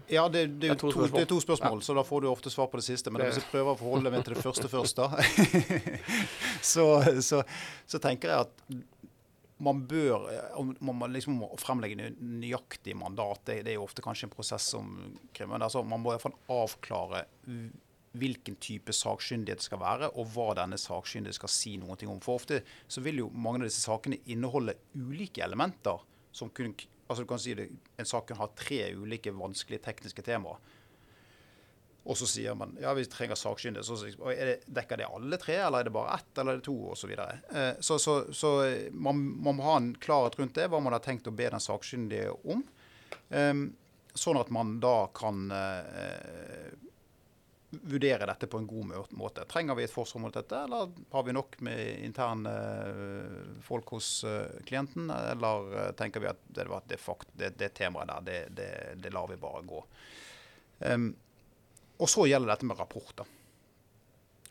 Ja, det, det, er to to, det er to spørsmål, så da får du ofte svar på det siste. Men hvis jeg prøver å forholde meg til det første først, da, så, så, så tenker jeg at man bør man må liksom må fremlegge nøyaktig mandat. Det, det er jo ofte kanskje en prosess som krever altså, Man må i hvert fall avklare hvilken type sakkyndighet det skal være, og hva denne sakkyndige skal si noe om. For ofte så vil jo mange av disse sakene inneholde ulike elementer. som kun, altså du kan si det, En sak kan ha tre ulike vanskelige tekniske temaer. Og så sier man ja, vi trenger sakkyndige. Så, og det, dekker det alle tre, eller er det bare ett, eller er det to, osv. Så. Eh, så, så, så man, man må ha en klarhet rundt det, hva man har tenkt å be den sakkyndige om. Sånn at man da kan eh, vurdere dette på en god måte. Trenger vi et forsvar mot dette, eller har vi nok med interne eh, folk hos eh, klienten? Eller eh, tenker vi at det, det, det, det temaet der, det, det, lar vi bare gå. Um, og så gjelder dette med rapporter.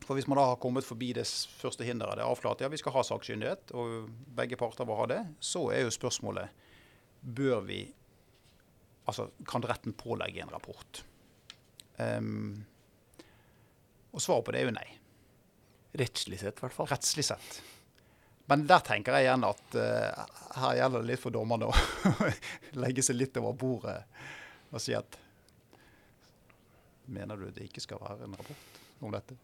For hvis man da har kommet forbi det første hinderet, det er avklart ja, vi skal ha sakkyndighet, og begge parter vil ha det, så er jo spørsmålet bør vi Altså, kan retten pålegge en rapport? Em, og svaret på det er jo nei. Rettslig sett, i hvert fall. Rettslig sett. Men der tenker jeg igjen at uh, her gjelder det litt for dommerne å legge seg litt over bordet og si at Mener du det ikke skal være en rapport om dette?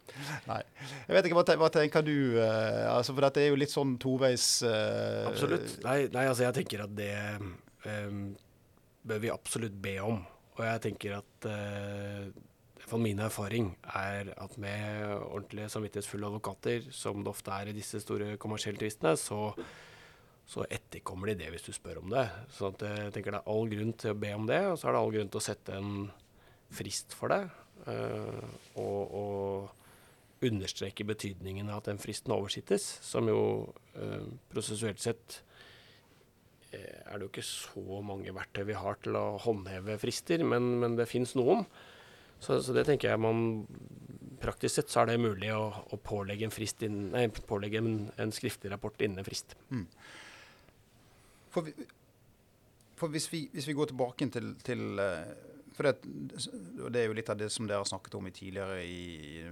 Nei. Jeg vet ikke, Hva, hva tenker du? Uh, altså For dette er jo litt sånn toveis uh, Absolutt. Nei, nei, altså jeg tenker at det um, bør vi absolutt be om. Og jeg tenker at for min erfaring er at med ordentlige samvittighetsfulle advokater, som det ofte er i disse store kommersielle tvistene, så, så etterkommer de det hvis du spør om det. Så at jeg tenker det er all grunn til å be om det, og så er det all grunn til å sette en frist for det. eh, og, og understreke betydningen av at den fristen oversittes, som jo eh, prosessuelt sett eh, er det jo ikke så mange verktøy vi har til å håndheve frister, men, men det fins noen. Så, så det tenker jeg man Praktisk sett så er det mulig å, å pålegge en inn, nei, pålegge en, en skriftlig rapport innen en frist. For, vi, for hvis, vi, hvis vi går tilbake til, til eh, for det, det er jo litt av det som dere har snakket om i tidligere i,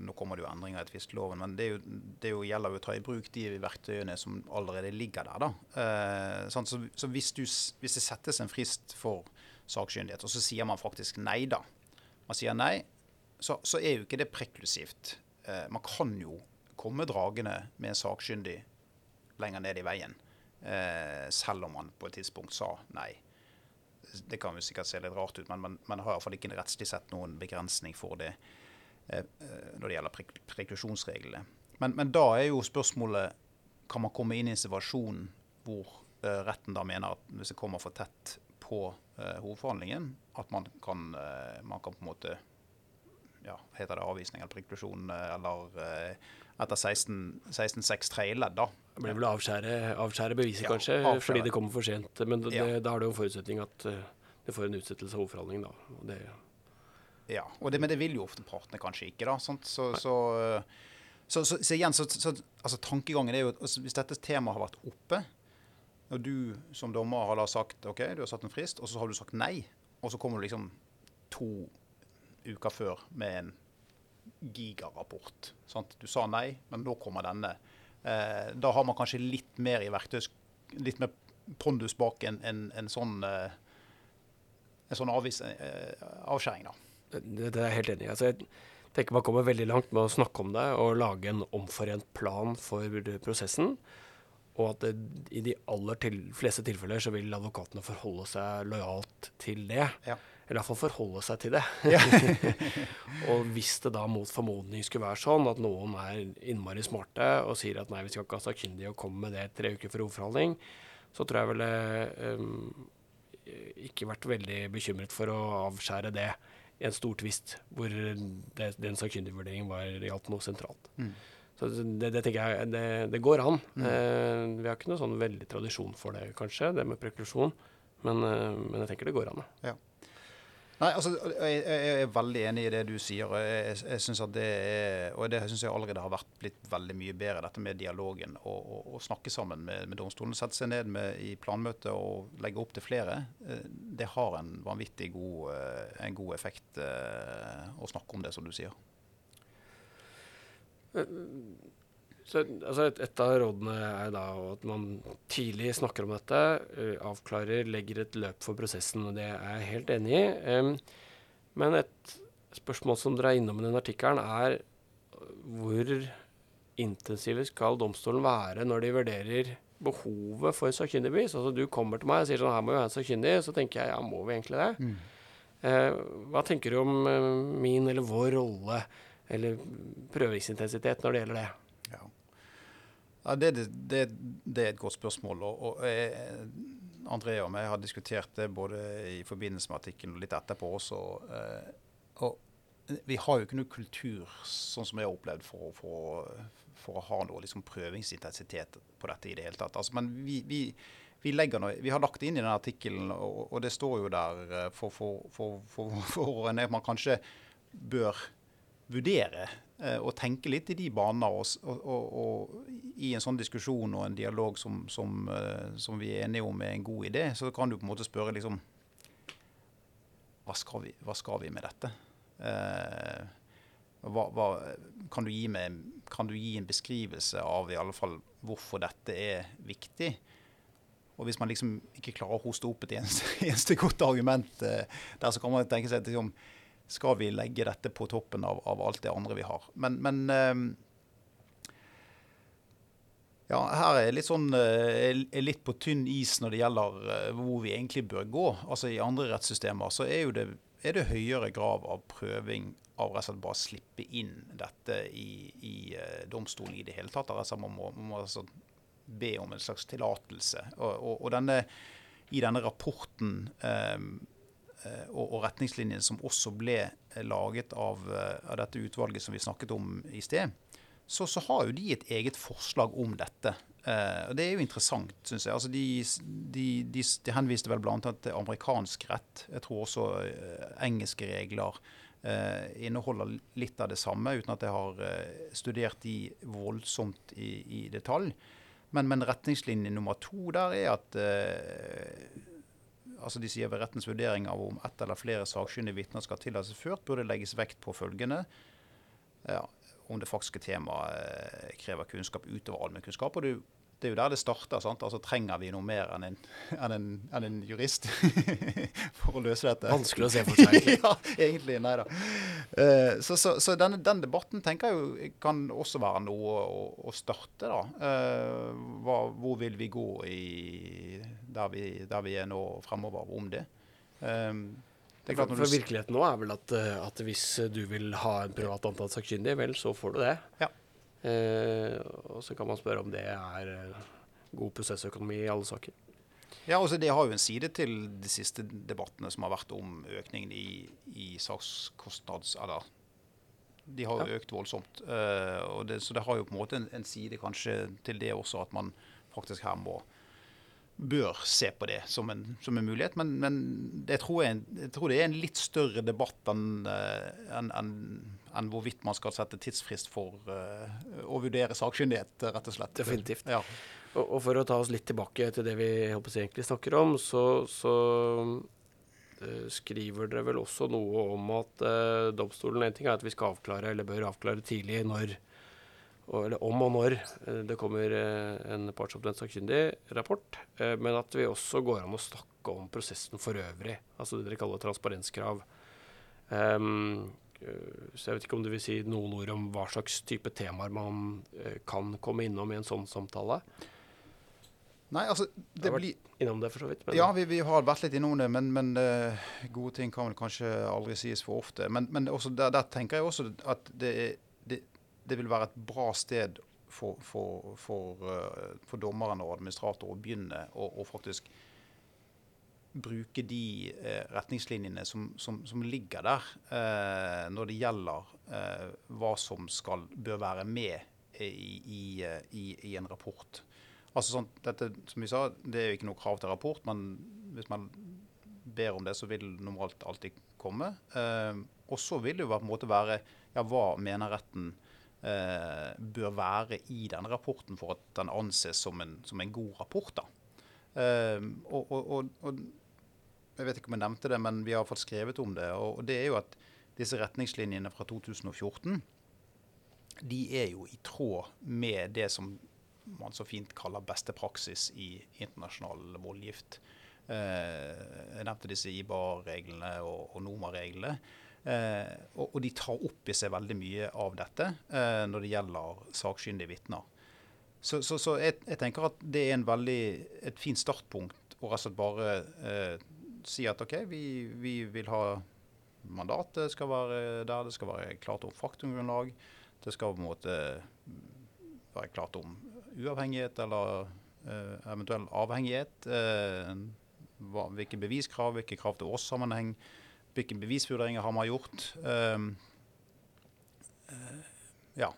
Nå kommer det jo endringer i tvistloven, men det, jo, det jo, gjelder jo å ta i bruk de verktøyene som allerede ligger der. da. Eh, så så hvis, du, hvis det settes en frist for sakkyndighet, og så sier man faktisk nei, da. Man sier nei, så, så er jo ikke det preklusivt. Eh, man kan jo komme dragende med en sakkyndig lenger ned i veien. Eh, selv om man på et tidspunkt sa nei. Det kan jo sikkert se litt rart ut, men man, man har iallfall ikke rettslig sett noen begrensning for det eh, eh, når det gjelder prek preklusjonsreglene. Men, men da er jo spørsmålet kan man komme inn i en situasjon hvor eh, retten da mener at hvis det kommer for tett på hovedforhandlingen, at man kan, eh, man kan på en måte ja, heter det avvisning eller preklusjon, eh, eller eh, etter 16-6 tredje ledd, da. Det blir vel å avskjære, avskjære beviset, Ja, kanskje, avskjære. fordi det kommer for sent. Men det, Ja. da er det jo en forutsetning at eh, det får en utsettelse av hovedforhandling, da. Og det, Ja, og det, men det vil jo ofte partene kanskje ikke. da? Så, så, så, så, så igjen, så, så altså tankegangen er jo at altså, hvis dette temaet har vært oppe, og du som dommer har da sagt ok, du har satt en frist, og så har du sagt nei, og så kommer du liksom to uker før med en gigarapport. Sant? Du sa nei, men nå kommer denne. Eh, da har man kanskje litt mer i verktøys... Litt mer pondus bak en, en, en sånn eh, en sånn avvis, eh, avskjæring, da. det, det er jeg helt enig i. Altså, jeg tenker man kommer veldig langt med å snakke om det og lage en omforent plan for prosessen. Og at det, i de aller til, fleste tilfeller så vil advokatene forholde seg lojalt til det. Ja. Eller iallfall forholde seg til det. og hvis det da mot formodning skulle være sånn at noen er innmari smarte og sier at nei, vi skal ikke ha sakkyndige og komme med det tre uker før hovedforhandling, så tror jeg vel um, ikke vært veldig bekymret for å avskjære det i en stor tvist hvor det, den sakkyndigvurderingen var gjaldt noe sentralt. Mm. Så det, det tenker jeg det, det går an. Eh, vi har ikke noe sånn veldig tradisjon for det, kanskje, det med preklusjon. Men, eh, men jeg tenker det går an. ja. Nei, altså, jeg, jeg, er veldig enig i det du sier. og jeg, jeg synes at det er, og det synes jeg allerede har vært blitt veldig mye bedre, dette med dialogen. Å snakke sammen med, med domstolen. Sette seg ned med, i planmøtet og legge opp til flere. Eh, det har en vanvittig god, eh, en god effekt å snakke om det, som du sier. Så, altså et, et, av rådene er da at man tidlig snakker om dette, uh, avklarer, legger et løp for prosessen. og Det er jeg helt enig i. Um, men et spørsmål som dere er innom i den artikkelen, er hvor intensive skal domstolen være når de vurderer behovet for sakkyndig bevis? Altså du kommer til meg og sier sånn her må vi være en sakkyndig, så tenker jeg ja, må vi egentlig det? Mm. Uh, hva tenker du om uh, min eller vår rolle eller prøvingsintensitet når det gjelder det? Ja, det, det, det, er et godt spørsmål. og, og jeg, Andrea og jeg har diskutert det både i forbindelse med artikkelen og litt etterpå også. Og, og vi har jo ikke noe kultur, sånn som jeg har opplevd, for, for, for å ha noe liksom, prøvingsintensitet på dette i det hele tatt. Altså, men vi, vi, vi, noe, vi, har lagt det inn i den artikkelen, og, og, det står jo der for, for, for en man kanskje bør vurdere Eh, og tenke litt i de baner. Og, og, og, i en sånn diskusjon og en dialog som, som, uh, som, vi er enige om er en god idé, så kan du på en måte spørre liksom Hva skal vi, hva skal vi med dette? Eh, hva, hva, kan, du med, kan, du gi en beskrivelse av i alle fall hvorfor dette er viktig? Og hvis man liksom ikke klarer å hoste opp et eneste, eneste godt argument eh, der, så kan man tenke seg at liksom, skal vi legge dette på toppen av, av alt det andre vi har. Men, men ehm, ja, her er jeg litt, sånn, eh, er litt på tynn is når det gjelder eh, hvor vi egentlig bør gå. Altså I andre rettssystemer så er, det, er det høyere grad av prøving av rett og slett bare slippe inn dette i, i uh, domstolen i det hele tatt. Altså man må, man må altså be om en slags tillatelse. Og, og, og denne, i denne rapporten um, Eh, og, og retningslinjene som også ble eh, laget av, eh, av, dette utvalget som vi snakket om i sted, så, så har jo de et eget forslag om dette. Uh, og Det er jo interessant, syns jeg. Altså de, de, de, de, henviste vel bl.a. til amerikansk rett. Jeg tror også uh, engelske regler uh, inneholder litt av det samme, uten at jeg har studert de voldsomt i, i detalj. Men, men, retningslinje nummer to der er at altså de sier ved rettens vurdering av om ett eller flere sakkyndige vitner skal tillates ført, burde legges vekt på følgende. Ja, om det faktiske temaet eh, krever kunnskap utover allmennkunnskap. Og det, det, er jo der det starter. sant? Altså Trenger vi noe mer enn en, enn en, enn en jurist for å løse dette? Vanskelig å se for seg, egentlig. ja, egentlig. Nei da. Uh, så, så, så denne, den debatten tenker jeg jo kan også være noe å, å starte. da. Uh, hva, hvor vil vi gå i der vi, der vi er nå fremover om det. Um, det for, for virkeligheten nå er vel at, at, hvis du vil ha en privat antatt sakkyndig, vel, så får du det. Ja. Eh, og så kan man spørre om det er eh, god prosessøkonomi i alle saker. Ja, altså Det har jo en side til de siste debattene som har vært om økningen i, i sakskostnads... Eller de har jo ja. økt voldsomt. Uh, det, så det har jo på en måte en, en, side kanskje til det også, at man faktisk her må bør se på det som en, som en mulighet. Men, men jeg, tror jeg, jeg, tror det er en litt større debatt enn en, en, en hvorvidt man skal sette tidsfrist for uh, å vurdere sakkyndighet, rett og slett. Definitivt. Ja. Og, og, for å ta oss litt tilbake til det vi egentlig snakker om, så, så uh, skriver dere vel også noe om at uh, domstolen En ting er at vi skal avklare, eller bør avklare tidlig, når eller om og når eh, det kommer eh, en partsoppnevnt sakkyndig rapport, eh, men at vi også går an å snakke om prosessen for øvrig, altså det dere kaller transparenskrav. Um, så jeg vet ikke om du vil si noen ord om hva slags type temaer man kan komme innom i en sånn samtale? Nei, altså det blir Innom det, for så vidt. ja, vi, vi, har vært litt innom det, men, men uh, gode ting kan vel kanskje aldri sies for ofte. Men, men der, der, tenker jeg også at det det, det vil være et bra sted for, for, for, uh, for dommeren og administrator å begynne å faktisk bruke de uh, retningslinjene som, som, som, ligger der, uh, når det gjelder hva som skal, bør være med i, i, i, i en rapport. Altså sånn, dette, som vi sa, Det er jo ikke noe krav til rapport, men hvis man ber om det, så vil det normalt alltid komme. Eh, og så vil det jo på en måte være ja, hva mener retten eh, bør være i denne rapporten for at den anses som en, som en god rapport. da. Eh, og, og, og, jeg vet ikke om jeg nevnte det, men vi har fått skrevet om det. Og, det er jo at disse retningslinjene fra 2014 de er jo i tråd med det som man så fint kaller beste praksis i internasjonal voldgift. Eh, jeg nevnte disse IBA-reglene og, og NOMA-reglene. Eh, og, og, de tar opp i seg veldig mye av dette eh, når det gjelder sakkyndige vitner. Så, så, så jeg, jeg, tenker at det er veldig, et fint startpunkt å rett og slett bare eh, si at OK, vi, vi, vil ha mandatet skal være der, det skal være klart om faktumgrunnlag. Det skal på en måte være klart om uavhengighet eller eh, eventuell avhengighet. Eh, hva, hvilke beviskrav, hvilke krav til årssammenheng hvilke bevisvurderinger har man gjort? Um, uh, ja.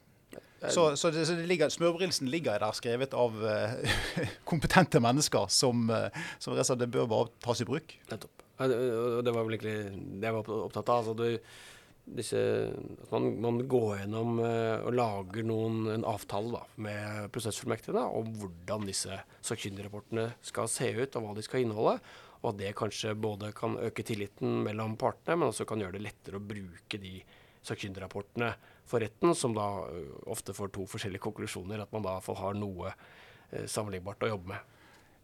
Så, så, det, så det ligger, smørbrilsen ligger der skrevet av uh, kompetente mennesker som, uh, som det bør bare tas i bruk. Nettopp. Det var vel egentlig det jeg var opptatt av. Altså, du, disse, at man, man, går gjennom og lager noen, en avtale da, med prosessfullmektigene om hvordan disse sakkyndigrapportene skal se ut, og hva de skal inneholde. Og at det kanskje både kan øke tilliten mellom partene, men også kan gjøre det lettere å bruke de sakkyndigrapportene for retten, som da ofte får to forskjellige konklusjoner. At man da har noe eh, sammenlignbart å jobbe med.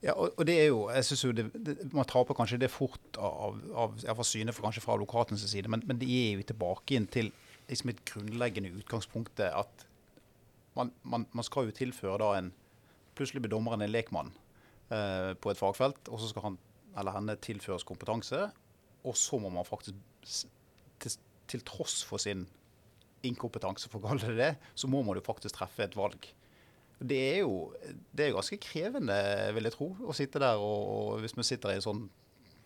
Ja, og, det er jo, jeg synes jo det, det, Man taper kanskje det fort av, av, av syne for kanskje fra advokatens side, men, men det er jo tilbake inn til liksom et grunnleggende utgangspunkt at man, man, man, skal jo tilføre da en Plutselig blir dommeren en lekmann eh, på et fagfelt, og så skal han eller henne tilføres kompetanse, og så må man faktisk, til, til tross for sin inkompetanse, for å kalle det det, så må man jo faktisk treffe et valg. Det er jo det er ganske krevende, vil jeg tro, å sitte der og, og hvis vi sitter i en sånn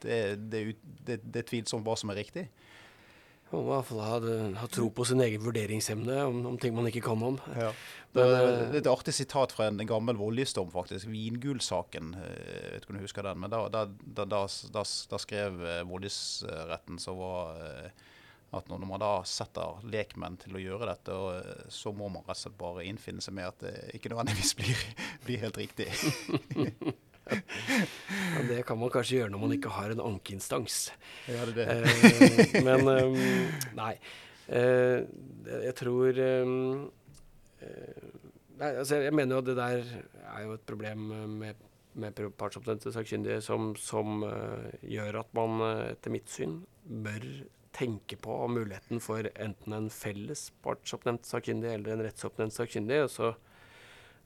det, det, det, det er tvilsomt hva som er riktig. Man må i hvert fall ha, ha, tro på sin egen vurderingsevne om, om, ting man ikke kan om. Ja. Det, er eh, et artig sitat fra en, gammel voldgiftsdom, faktisk. Vingulsaken. Eh, vet ikke om du husker den. Men da, da, da, da skrev eh, voldgiftsretten som var at når man da setter lekmenn til å gjøre dette, så må man rett og slett bare innfinne seg med at det ikke nødvendigvis blir, blir helt riktig. ja, det kan man kanskje gjøre når man ikke har en ankeinstans. Ja, det det. Eh, men um, nei. Eh, jeg tror nei, altså Jeg mener jo at det der er jo et problem med, med partsoppnevnte sakkyndige som, som uh, gjør at man uh, etter mitt syn bør tenke på muligheten for enten en felles partsoppnevnt sakkyndig eller en rettsoppnevnt sakkyndig. Og så,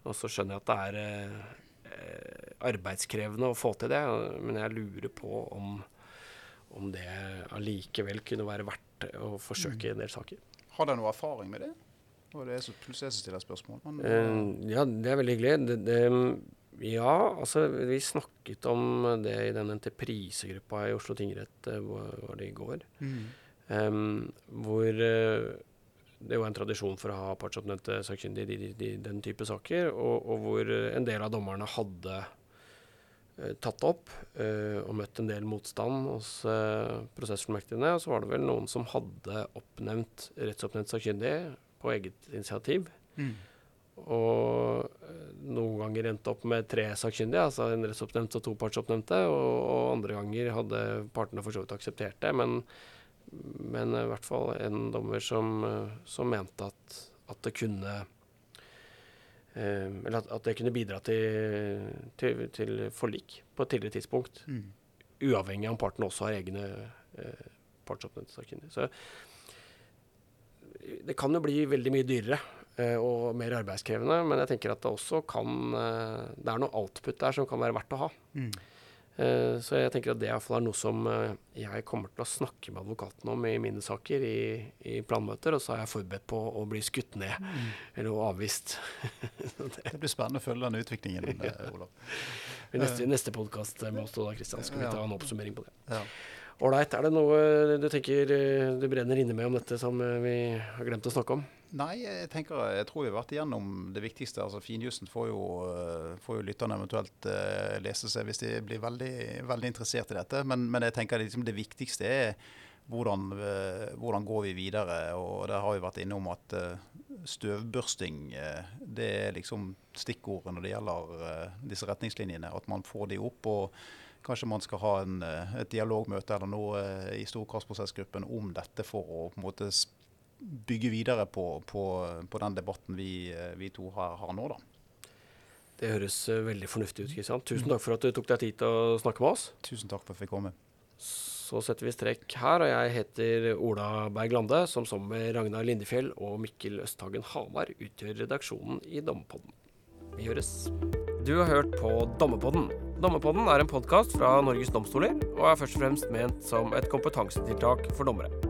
og så skjønner jeg at det er Eh, arbeidskrevende å få til det. Men jeg lurer på om, om det allikevel kunne være verdt å forsøke i en del saker. Har dere noe erfaring med det? Og det er så, plutselig jeg som stiller spørsmål. Men, uh, ja, det er veldig hyggelig. Det, det, ja, altså vi snakket om det i den entreprisegruppa i Oslo tingrett, var det i går. Mm. Um, hvor det det er en tradisjon for å ha partsoppnevnte sakkyndige i, den type saker, og, og, hvor eh, en del av dommerne hadde uh, tatt opp uh, og møtt en del motstand hos uh, prosessfullmektigene. Og så var det vel noen som hadde oppnevnt rettsoppnevnt sakkyndig på eget initiativ. Mm. Og noen ganger endte opp med tre sakkyndige, altså en rettsoppnevnt og to partsoppnevnte. Og, og andre ganger hadde partene for så vidt akseptert det. men men i hvert fall en dommer som, som mente at, at, det kunne eh, Eller at, at, det kunne bidra til, til, til, forlik på et tidligere tidspunkt. Mm. Uavhengig av om parten også har egne eh, partsoppnevnte sakkyndige. Så det kan jo bli veldig mye dyrere eh, og mer arbeidskrevende, men jeg tenker at det også kan eh, Det er noe output der som kan være verdt å ha. Mm. Eh, så jeg tenker at det iallfall er noe som eh, jeg kommer til å snakke med advokaten om i mine saker i, i planmøter, og så er jeg forberedt på å bli skutt ned mm. eller avvist. det blir spennende å følge den utviklingen, ja. Eh, Olav. I neste, neste podkast med oss da, Kristian, skal vi ta en oppsummering på det. Ålreit. Ja. Er det noe du tenker du brenner inne med om dette som vi har glemt å snakke om? Nei, jeg tenker, jeg tror vi har vært igjennom det viktigste. altså Finjussen får jo, eh, får jo lytterne eventuelt uh, lese seg hvis de blir veldig, veldig interessert i dette. Men, men jeg tenker liksom det viktigste er hvordan, uh, hvordan, går vi videre. og Der har vi vært innom at uh, støvbørsting det er liksom stikkordet når det gjelder disse retningslinjene. At man får de opp. og Kanskje man skal ha en, et dialogmøte eller noe i storkraftprosessgruppen om dette for å på en måte bygge videre på, på, på den debatten vi, vi to har, har, nå. da. Det høres eh, veldig fornuftig ut. Kristian. Tusen takk for at du tok deg tid til å snakke med oss. Tusen takk for at jeg fikk komme. Så setter vi strekk her, og jeg heter Ola Berg Lande, som sammen med Ragnar Lindefjell og Mikkel Østhagen Hamar utgjør redaksjonen i Dommepodden. Vi høres. Du har hørt på Dommepodden. Dommepodden er en podkast fra Norges domstoler, og er først og fremst ment som et kompetansetiltak for dommere.